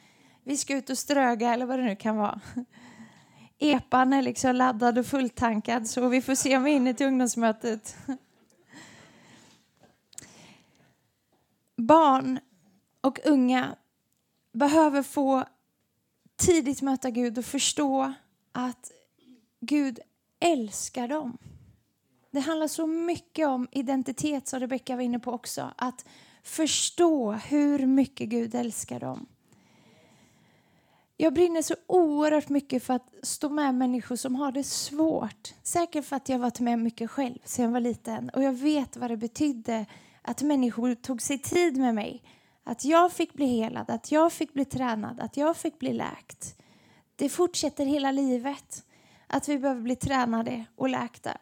vi ska ut och ströga eller vad det nu kan vara. Epan är liksom laddad och fulltankad så vi får se om vi hinner till ungdomsmötet. Barn och unga behöver få tidigt möta Gud och förstå att Gud älskar dem. Det handlar så mycket om identitet, som Rebecka var inne på också. Att förstå hur mycket Gud älskar dem. Jag brinner så oerhört mycket för att stå med människor som har det svårt. Säkert för att jag varit med mycket själv sedan jag var liten. Och jag vet vad det betydde att människor tog sig tid med mig. Att jag fick bli helad, att jag fick bli tränad, att jag fick bli läkt. Det fortsätter hela livet att vi behöver bli tränade och läkta.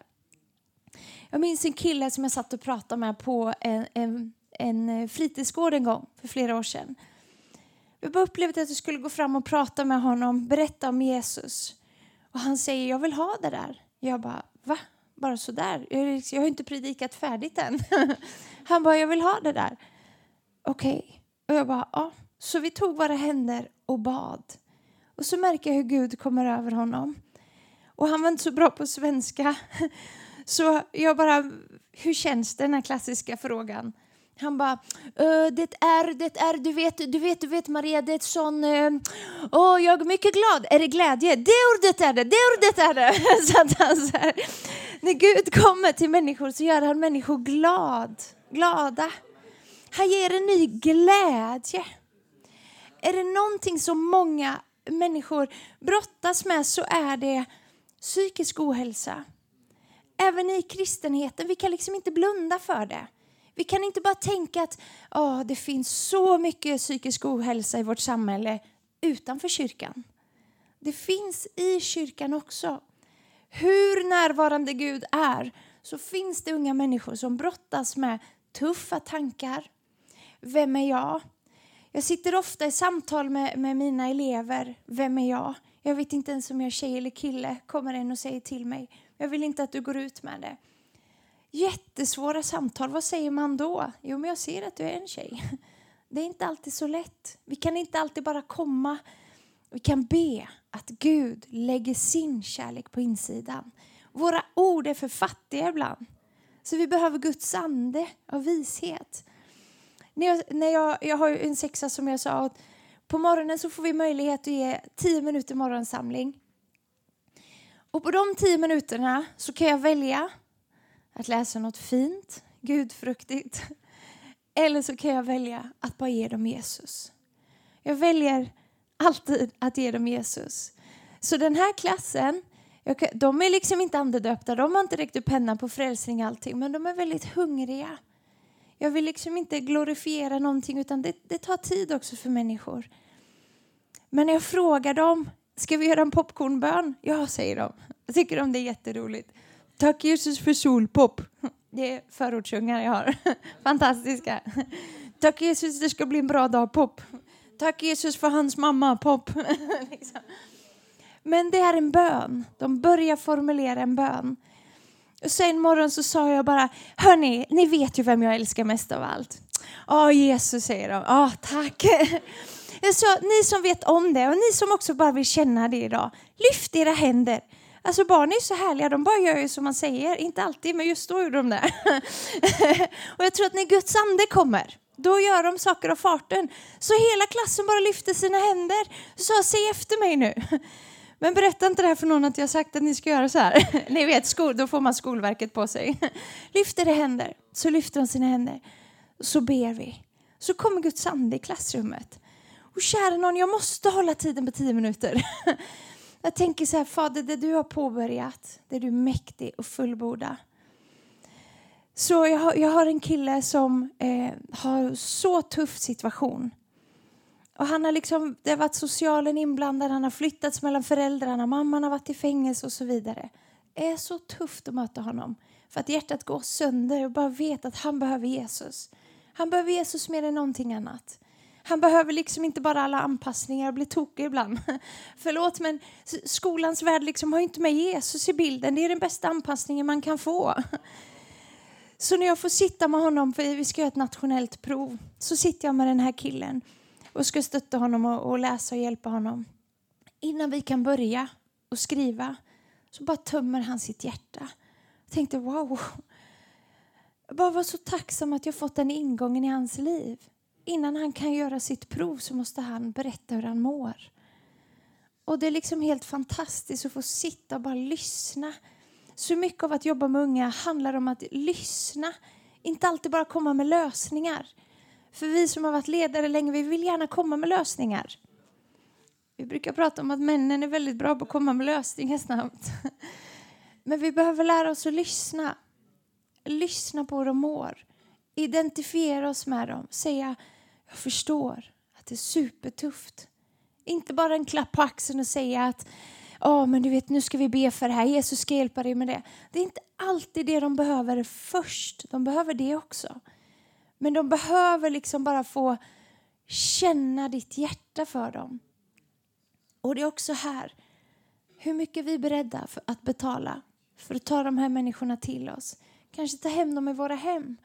Jag minns en kille som jag satt och pratade med på en, en, en fritidsgård en gång för flera år sedan. Jag bara upplevde att jag skulle gå fram och prata med honom, berätta om Jesus. Och han säger, jag vill ha det där. Jag bara, va? Bara sådär? Jag, liksom, jag har inte predikat färdigt än. Han bara, jag vill ha det där. Okej. Okay. Och jag bara, ja. Så vi tog våra händer och bad. Och så märker jag hur Gud kommer över honom. Och han var inte så bra på svenska. Så jag bara, hur känns det, den här klassiska frågan? Han bara, det är, det är, du vet, du vet, du vet Maria, det är ett sån, eh, åh oh, jag är mycket glad, är det glädje? Det ordet är det, det ordet är det. Så att han så här, när Gud kommer till människor så gör han människor glad, glada. Han ger en ny glädje. Är det någonting som många människor brottas med så är det psykisk ohälsa. Även i kristenheten, vi kan liksom inte blunda för det. Vi kan inte bara tänka att oh, det finns så mycket psykisk ohälsa i vårt samhälle utanför kyrkan. Det finns i kyrkan också. Hur närvarande Gud är så finns det unga människor som brottas med tuffa tankar. Vem är jag? Jag sitter ofta i samtal med, med mina elever. Vem är jag? Jag vet inte ens om jag är tjej eller kille, kommer en och säger till mig. Jag vill inte att du går ut med det. Jättesvåra samtal, vad säger man då? Jo, men jag ser att du är en tjej. Det är inte alltid så lätt. Vi kan inte alltid bara komma. Vi kan be att Gud lägger sin kärlek på insidan. Våra ord är för fattiga ibland. Så vi behöver Guds ande av vishet. När jag, när jag, jag har ju en sexa som jag sa. På morgonen så får vi möjlighet att ge tio minuter morgonsamling. Och på de tio minuterna så kan jag välja att läsa något fint, gudfruktigt. Eller så kan jag välja att bara ge dem Jesus. Jag väljer alltid att ge dem Jesus. Så den här klassen, de är liksom inte andedöpta, de har inte räckt upp pennan på frälsning och allting, men de är väldigt hungriga. Jag vill liksom inte glorifiera någonting, utan det, det tar tid också för människor. Men när jag frågar dem, ska vi göra en popcornbön? Ja, säger de. Jag tycker de det är jätteroligt. Tack Jesus för solpop. Det är förortsungar jag har. Fantastiska. Tack Jesus, det ska bli en bra dag, pop. Tack Jesus för hans mamma, pop. liksom. Men det är en bön. De börjar formulera en bön. Och sen morgon så sa jag bara, hörni, ni vet ju vem jag älskar mest av allt. Ja, Jesus säger de. Ja, tack. Så ni som vet om det och ni som också bara vill känna det idag, lyft era händer. Alltså barn är så härliga, de bara gör ju som man säger. Inte alltid, men just då gjorde de det. och jag tror att när Guds ande kommer, då gör de saker av farten. Så hela klassen bara lyfter sina händer. Så sa, säg efter mig nu. Men berätta inte det här för någon att jag sagt att ni ska göra så här. Ni vet, skol, då får man Skolverket på sig. Lyfter det händer, så lyfter de sina händer. Så ber vi. Så kommer Guds ande i klassrummet. Och kära någon, jag måste hålla tiden på tio minuter. Jag tänker så här, Fader, det du har påbörjat, det är du mäktig och fullborda. Så jag har, jag har en kille som eh, har så tuff situation. Och han har liksom, det har varit socialen inblandad, han har flyttats mellan föräldrarna, mamman har varit i fängelse och så vidare. Det är så tufft att möta honom. För att hjärtat går sönder och bara vet att han behöver Jesus. Han behöver Jesus mer än någonting annat. Han behöver liksom inte bara alla anpassningar och bli tokig ibland. Förlåt, men skolans värld liksom har inte med Jesus i bilden. Det är den bästa anpassningen man kan få. Så när jag får sitta med honom, för vi ska göra ett nationellt prov, så sitter jag med den här killen och ska stötta honom och, och läsa och hjälpa honom. Innan vi kan börja och skriva så bara tömmer han sitt hjärta. Jag tänkte wow. Jag bara var så tacksam att jag fått den ingången i hans liv innan han kan göra sitt prov så måste han berätta hur han mår. Och det är liksom helt fantastiskt att få sitta och bara lyssna. Så mycket av att jobba med unga handlar om att lyssna, inte alltid bara komma med lösningar. För vi som har varit ledare länge, vi vill gärna komma med lösningar. Vi brukar prata om att männen är väldigt bra på att komma med lösningar snabbt. Men vi behöver lära oss att lyssna. Lyssna på hur de mår. Identifiera oss med dem. Säga jag förstår att det är supertufft. Inte bara en klapp på axeln och säga att oh, men du vet, nu ska vi be för det här, Jesus ska hjälpa dig med det. Det är inte alltid det de behöver först. De behöver det också. Men de behöver liksom bara få känna ditt hjärta för dem. Och det är också här, hur mycket vi är beredda för att betala för att ta de här människorna till oss. Kanske ta hem dem i våra hem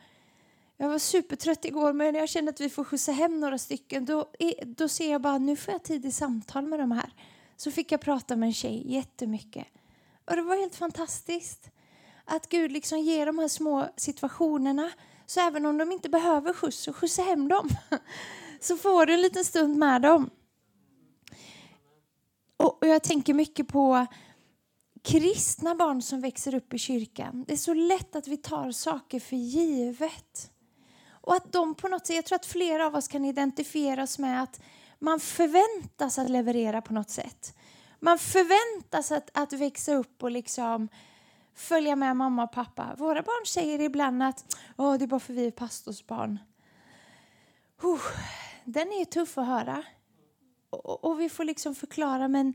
jag var supertrött igår men jag kände att vi får skjutsa hem några stycken. Då, då ser jag bara nu får jag tid i samtal med de här. Så fick jag prata med en tjej jättemycket. Och det var helt fantastiskt. Att Gud liksom ger de här små situationerna. Så även om de inte behöver skjuts så skjutsa hem dem. Så får du en liten stund med dem. Och jag tänker mycket på kristna barn som växer upp i kyrkan. Det är så lätt att vi tar saker för givet. Och att de på något sätt, jag tror att flera av oss kan identifiera oss med att man förväntas att leverera på något sätt. Man förväntas att, att växa upp och liksom följa med mamma och pappa. Våra barn säger ibland att Åh, det är bara för vi är pastorsbarn. Oh, den är tuff att höra. Och, och, vi får liksom förklara, men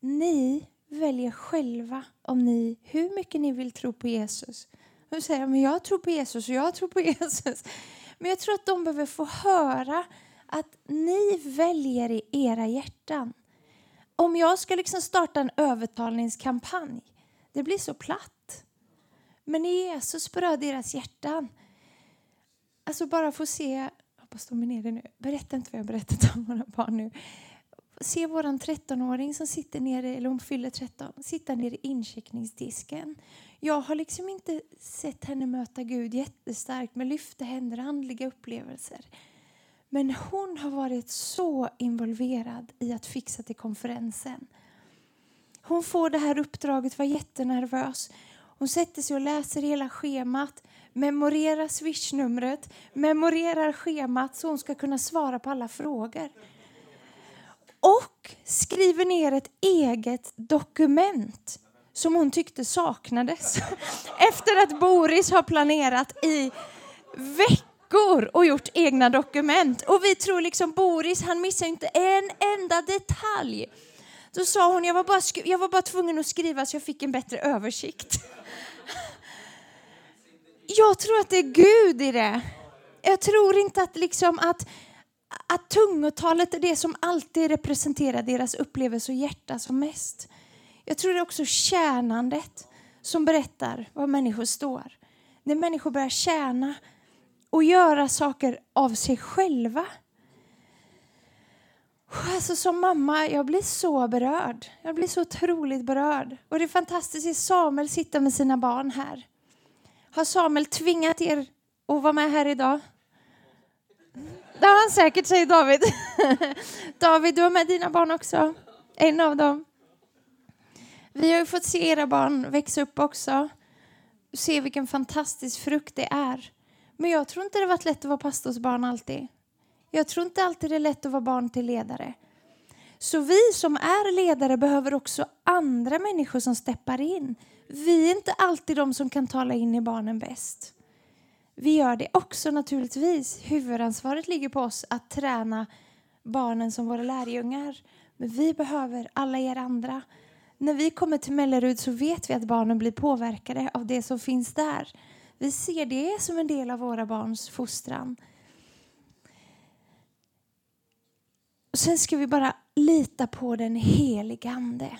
ni väljer själva om ni, hur mycket ni vill tro på Jesus. De säger men jag tror på Jesus och jag tror på Jesus. Men jag tror att de behöver få höra att ni väljer i era hjärtan. Om jag ska liksom starta en övertalningskampanj, det blir så platt. Men Jesus berör deras hjärtan. Alltså bara få se, hoppas de är nere nu, berätta inte vad jag berättat om våra barn nu. se vår 13-åring som sitter nere, eller hon fyller 13, sitta nere i incheckningsdisken. Jag har liksom inte sett henne möta Gud jättestarkt med lyfta händer andliga upplevelser. Men hon har varit så involverad i att fixa till konferensen. Hon får det här uppdraget, var jättenervös. Hon sätter sig och läser hela schemat, memorerar swishnumret, memorerar schemat så hon ska kunna svara på alla frågor. Och skriver ner ett eget dokument som hon tyckte saknades. Efter att Boris har planerat i veckor och gjort egna dokument. Och vi tror liksom Boris, han missar inte en enda detalj. Då sa hon, jag var, bara, jag var bara tvungen att skriva så jag fick en bättre översikt. Jag tror att det är Gud i det. Jag tror inte att, liksom att, att tungotalet är det som alltid representerar deras upplevelse och hjärta som mest. Jag tror det är också tjänandet som berättar var människor står. När människor börjar tjäna och göra saker av sig själva. Alltså som mamma, jag blir så berörd. Jag blir så otroligt berörd. Och det är fantastiskt att se Samuel sitta med sina barn här. Har Samuel tvingat er att vara med här idag? Det har han säkert, säger David. David, du har med dina barn också. En av dem. Vi har ju fått se era barn växa upp också. Se vilken fantastisk frukt det är. Men jag tror inte det varit lätt att vara pastorsbarn alltid. Jag tror inte alltid det är lätt att vara barn till ledare. Så vi som är ledare behöver också andra människor som steppar in. Vi är inte alltid de som kan tala in i barnen bäst. Vi gör det också naturligtvis. Huvudansvaret ligger på oss att träna barnen som våra lärjungar. Men vi behöver alla er andra när vi kommer till Mellerud så vet vi att barnen blir påverkade av det som finns där. Vi ser det som en del av våra barns fostran. Sen ska vi bara lita på den helige Ande.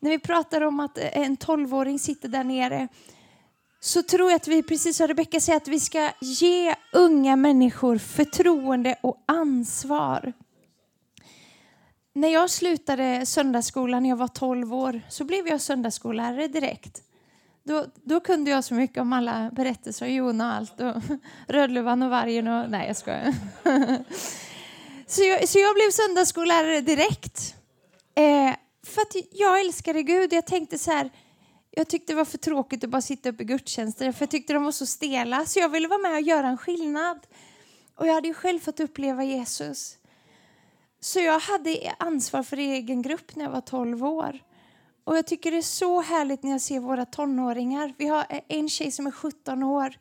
När vi pratar om att en tolvåring sitter där nere så tror jag att vi, precis som Rebecka säger, att vi ska ge unga människor förtroende och ansvar. När jag slutade söndagsskolan när jag var 12 år så blev jag söndagsskollärare direkt. Då, då kunde jag så mycket om alla berättelser om Jona och allt och Rödluvan och vargen och nej jag skojar. så, jag, så jag blev söndagsskollärare direkt. Eh, för att jag älskade Gud. Jag tänkte så här, jag tyckte det var för tråkigt att bara sitta uppe i gudstjänster för jag tyckte de var så stela. Så jag ville vara med och göra en skillnad. Och jag hade ju själv fått uppleva Jesus. Så jag hade ansvar för egen grupp när jag var 12 år. Och jag tycker det är så härligt när jag ser våra tonåringar. Vi har en tjej som är 17 år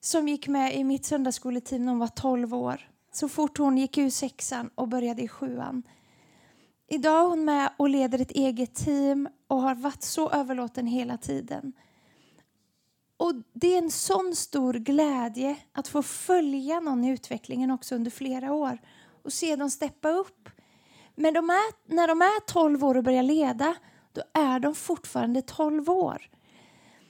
som gick med i mitt söndagsskoleteam när hon var 12 år. Så fort hon gick ur sexan och började i sjuan. Idag är hon med och leder ett eget team och har varit så överlåten hela tiden. Och Det är en sån stor glädje att få följa någon i utvecklingen också under flera år och se dem steppa upp. Men de är, när de är 12 år och börjar leda, då är de fortfarande 12 år.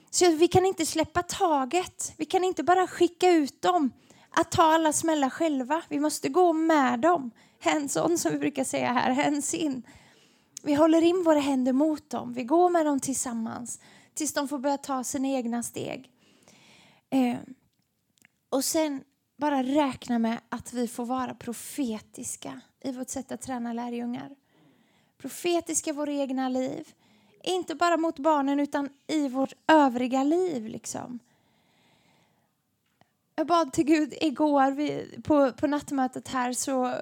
Så vi kan inte släppa taget. Vi kan inte bara skicka ut dem att ta alla smällar själva. Vi måste gå med dem. Hands-on som vi brukar säga här, hands in. Vi håller in våra händer mot dem. Vi går med dem tillsammans tills de får börja ta sina egna steg. Eh. Och sen bara räkna med att vi får vara profetiska i vårt sätt att träna lärjungar. Profetiska i våra egna liv. Inte bara mot barnen utan i vårt övriga liv. Liksom. Jag bad till Gud igår vid, på, på nattmötet här så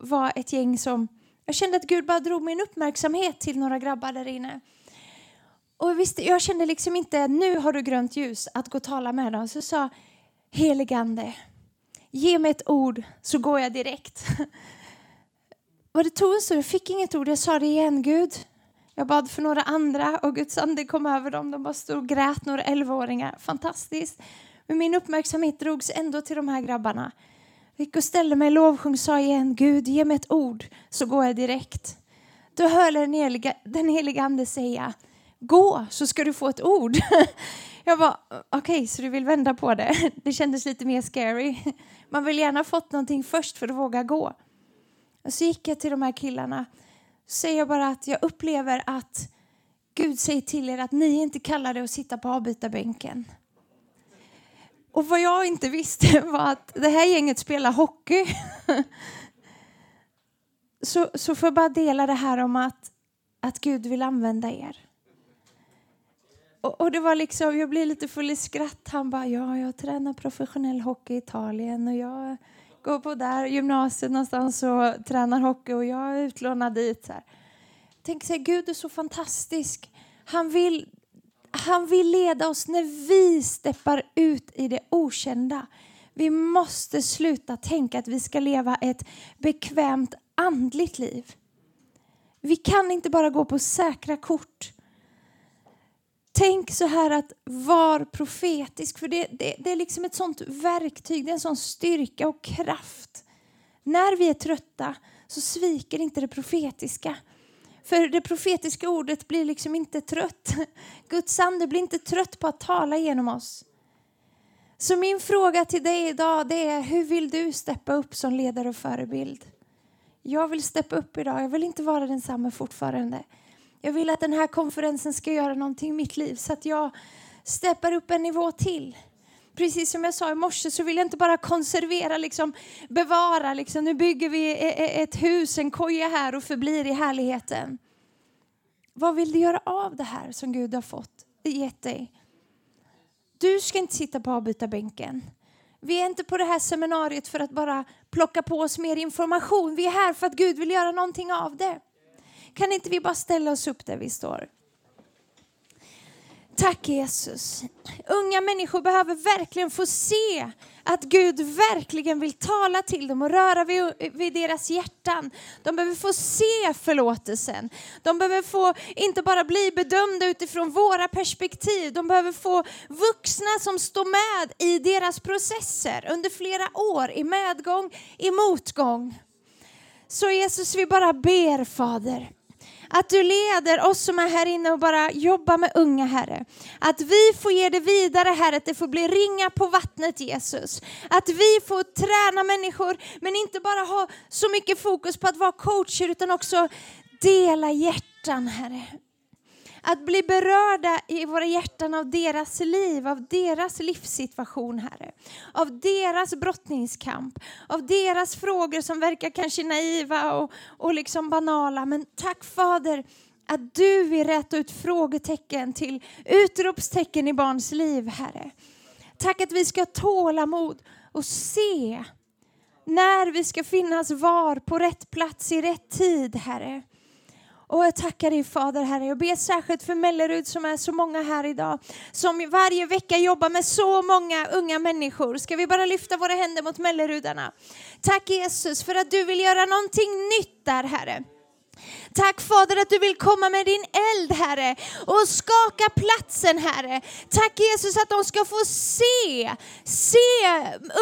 var ett gäng som... Jag kände att Gud bara drog min uppmärksamhet till några grabbar där inne. Och visst, jag kände liksom inte nu har du grönt ljus att gå och tala med dem. Så sa heligande, Ge mig ett ord så går jag direkt. Och det tog en stund, jag fick inget ord. Jag sa det igen, Gud. Jag bad för några andra och Guds ande kom över dem. De bara stod och grät, några elvaåringar. Fantastiskt. Men min uppmärksamhet drogs ändå till de här grabbarna. Jag gick och ställde mig i lovsjung sa igen, Gud ge mig ett ord så går jag direkt. Då hörde den heliga, den heliga ande säga, gå så ska du få ett ord. Jag bara, okej, okay, så du vill vända på det? Det kändes lite mer scary. Man vill gärna ha fått någonting först för att våga gå. Och så gick jag till de här killarna. Så säger jag bara att jag upplever att Gud säger till er att ni inte kallar det att sitta på avbytarbänken. Och vad jag inte visste var att det här gänget spelar hockey. Så, så får jag bara dela det här om att, att Gud vill använda er. Och, och det var liksom, jag blev lite full i skratt. Han bara, ja, jag tränar professionell hockey i Italien och jag går på där gymnasiet någonstans och tränar hockey och jag är utlånad dit. Så här. Tänk sig, Gud är så fantastisk. Han vill, han vill leda oss när vi steppar ut i det okända. Vi måste sluta tänka att vi ska leva ett bekvämt andligt liv. Vi kan inte bara gå på säkra kort. Tänk så här att var profetisk, för det, det, det, är liksom ett sånt verktyg, det är en sån styrka och kraft. När vi är trötta så sviker inte det profetiska. För det profetiska ordet blir liksom inte trött. Guds ande blir inte trött på att tala genom oss. Så min fråga till dig idag det är hur vill du steppa upp som ledare och förebild? Jag vill steppa upp idag. Jag vill inte vara densamma fortfarande. Jag vill att den här konferensen ska göra någonting i mitt liv så att jag steppar upp en nivå till. Precis som jag sa i morse så vill jag inte bara konservera, liksom, bevara. Liksom, nu bygger vi e-, e-, ett hus, en koja här och förblir i härligheten. Vad vill du göra av det här som Gud har fått, gett dig? Du ska inte sitta på avbytarbänken. Vi är inte på det här seminariet för att bara plocka på oss mer information. Vi är här för att Gud vill göra någonting av det. Kan inte vi bara ställa oss upp där vi står? Tack Jesus. Unga människor behöver verkligen få se att Gud verkligen vill tala till dem och röra vid, vid, deras hjärtan. De behöver få se förlåtelsen. De behöver få inte bara bli bedömda utifrån våra perspektiv. De behöver få vuxna som står med i deras processer under flera år i medgång, i motgång. Så Jesus, vi bara ber Fader att du leder oss som är här inne och bara jobbar med unga, Herre. Att vi får ge det vidare, Herre, att det får bli ringa på vattnet, Jesus. Att vi får träna människor, men inte bara ha så mycket fokus på att vara coacher, utan också dela hjärtan, Herre. Att bli berörda i våra hjärtan av deras liv, av deras livssituation, Herre. Av deras brottningskamp, av deras frågor som verkar kanske naiva och, och liksom banala. Men tack Fader att du vill rätta ut frågetecken till utropstecken i barns liv, Herre. Tack att vi ska tåla mod och se när vi ska finnas var på rätt plats i rätt tid, Herre. Och jag tackar dig Fader Herre. Jag ber särskilt för Mellerud som är så många här idag. Som varje vecka jobbar med så många unga människor. Ska vi bara lyfta våra händer mot Mellerudarna. Tack Jesus för att du vill göra någonting nytt där Herre. Tack Fader att du vill komma med din eld Herre och skaka platsen Herre. Tack Jesus att de ska få se, se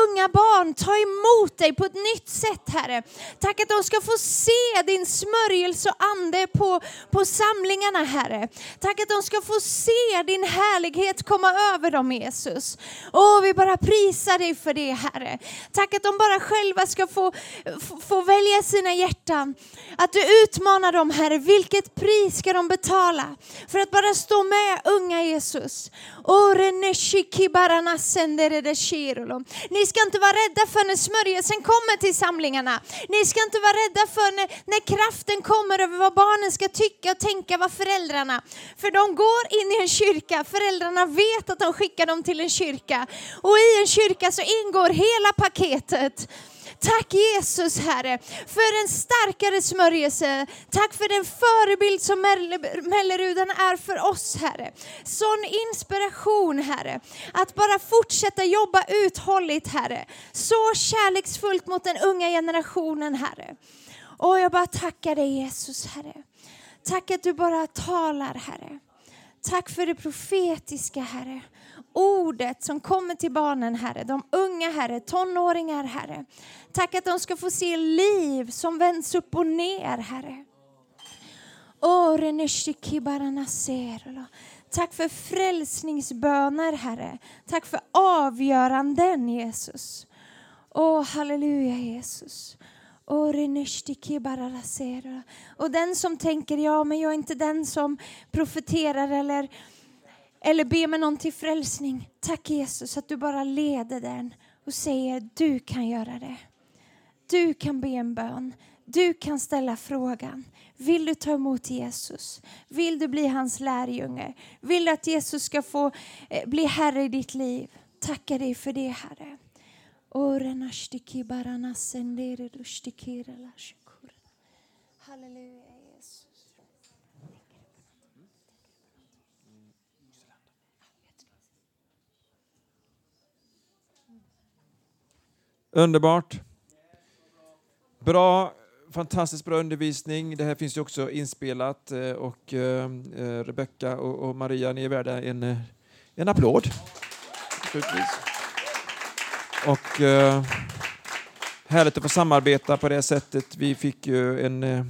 unga barn ta emot dig på ett nytt sätt Herre. Tack att de ska få se din smörjelse och ande på, på samlingarna Herre. Tack att de ska få se din härlighet komma över dem Jesus. Och vi bara prisar dig för det Herre. Tack att de bara själva ska få, få, få välja sina hjärtan. Att du utmanar dem Herre, vilket pris ska de betala för att bara stå med unga Jesus? Ni ska inte vara rädda för när smörjelsen kommer till samlingarna. Ni ska inte vara rädda för när, när kraften kommer över vad barnen ska tycka och tänka, vad föräldrarna. För de går in i en kyrka, föräldrarna vet att de skickar dem till en kyrka. Och i en kyrka så ingår hela paketet. Tack Jesus Herre för en starkare smörjelse. Tack för den förebild som Mellerudan är för oss Herre. Sån inspiration Herre. Att bara fortsätta jobba uthålligt Herre. Så kärleksfullt mot den unga generationen Herre. Och jag bara tackar dig Jesus Herre. Tack att du bara talar Herre. Tack för det profetiska Herre ordet som kommer till barnen, Herre. De unga, Herre, tonåringar, Herre. Tack att de ska få se liv som vänds upp och ner, Herre. Tack för frälsningsböner, Herre. Tack för avgöranden, Jesus. Åh, halleluja, Jesus. Och den som tänker, ja men jag är inte den som profeterar eller, eller be med någon till frälsning. Tack Jesus att du bara leder den och säger, du kan göra det. Du kan be en bön. Du kan ställa frågan. Vill du ta emot Jesus? Vill du bli hans lärjunge? Vill du att Jesus ska få eh, bli Herre i ditt liv? Tacka dig för det, Herre. Halleluja, Underbart. Bra, fantastiskt bra undervisning. Det här finns ju också inspelat eh, och eh, Rebecka och, Maria, ni är värda en, eh, en applåd. Och eh, härligt att få samarbeta på det sättet. Vi fick ju en, eh,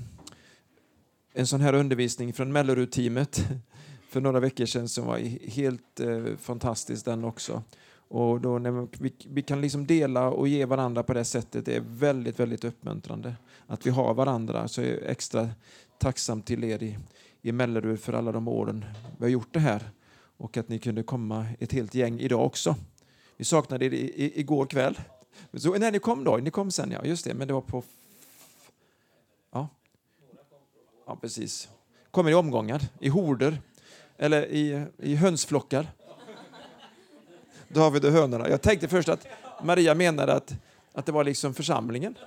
en sån här undervisning från Mellerud-teamet för några veckor sedan som var helt eh, fantastisk den också. Och då när vi, vi, kan liksom dela och ge varandra på det sättet. Det är väldigt, väldigt uppmuntrande att vi har varandra. Så jag är extra tacksam till er i, i Mellerud för alla de åren vi har gjort det här och att ni kunde komma ett helt gäng idag också. Vi saknade er i, i, igår kväll. Så, nej, ni kom då? Ni kom sen, ja. Just det, men det var på... Ja, ja precis. Kommer i omgångar, i horder eller i, i hönsflockar. David och hönorna. Jag tänkte först att Maria menade att, att det var liksom församlingen.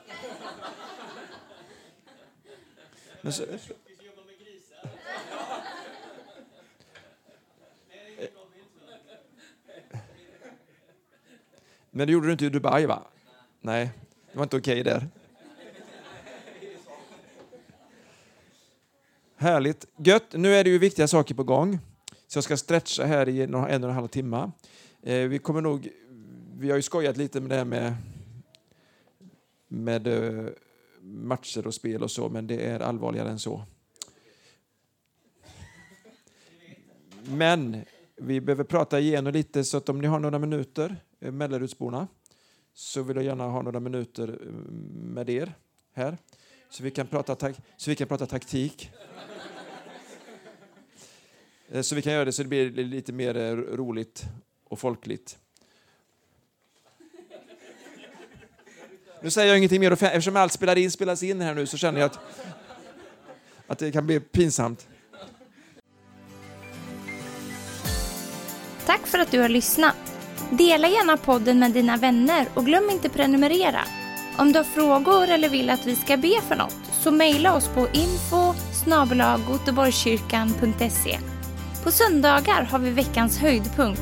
Men så, Men det gjorde du inte i Dubai, va? Nej, det var inte okej okay där. Härligt. Gött. Nu är det ju viktiga saker på gång. Så jag ska stretcha här i en och en halv timme. Eh, vi kommer nog... Vi har ju skojat lite med det här med, med eh, matcher och spel och så, men det är allvarligare än så. Men vi behöver prata igenom lite, så att om ni har några minuter, eh, Mellerudsborna, så vill jag gärna ha några minuter eh, med er här, så vi kan prata, så vi kan prata taktik. Eh, så vi kan göra det så det blir lite mer eh, roligt och folkligt. Nu säger jag ingenting mer eftersom allt spelar in, spelas in här nu så känner jag att, att det kan bli pinsamt. Tack för att du har lyssnat. Dela gärna podden med dina vänner och glöm inte prenumerera. Om du har frågor eller vill att vi ska be för något så mejla oss på info På söndagar har vi veckans höjdpunkt.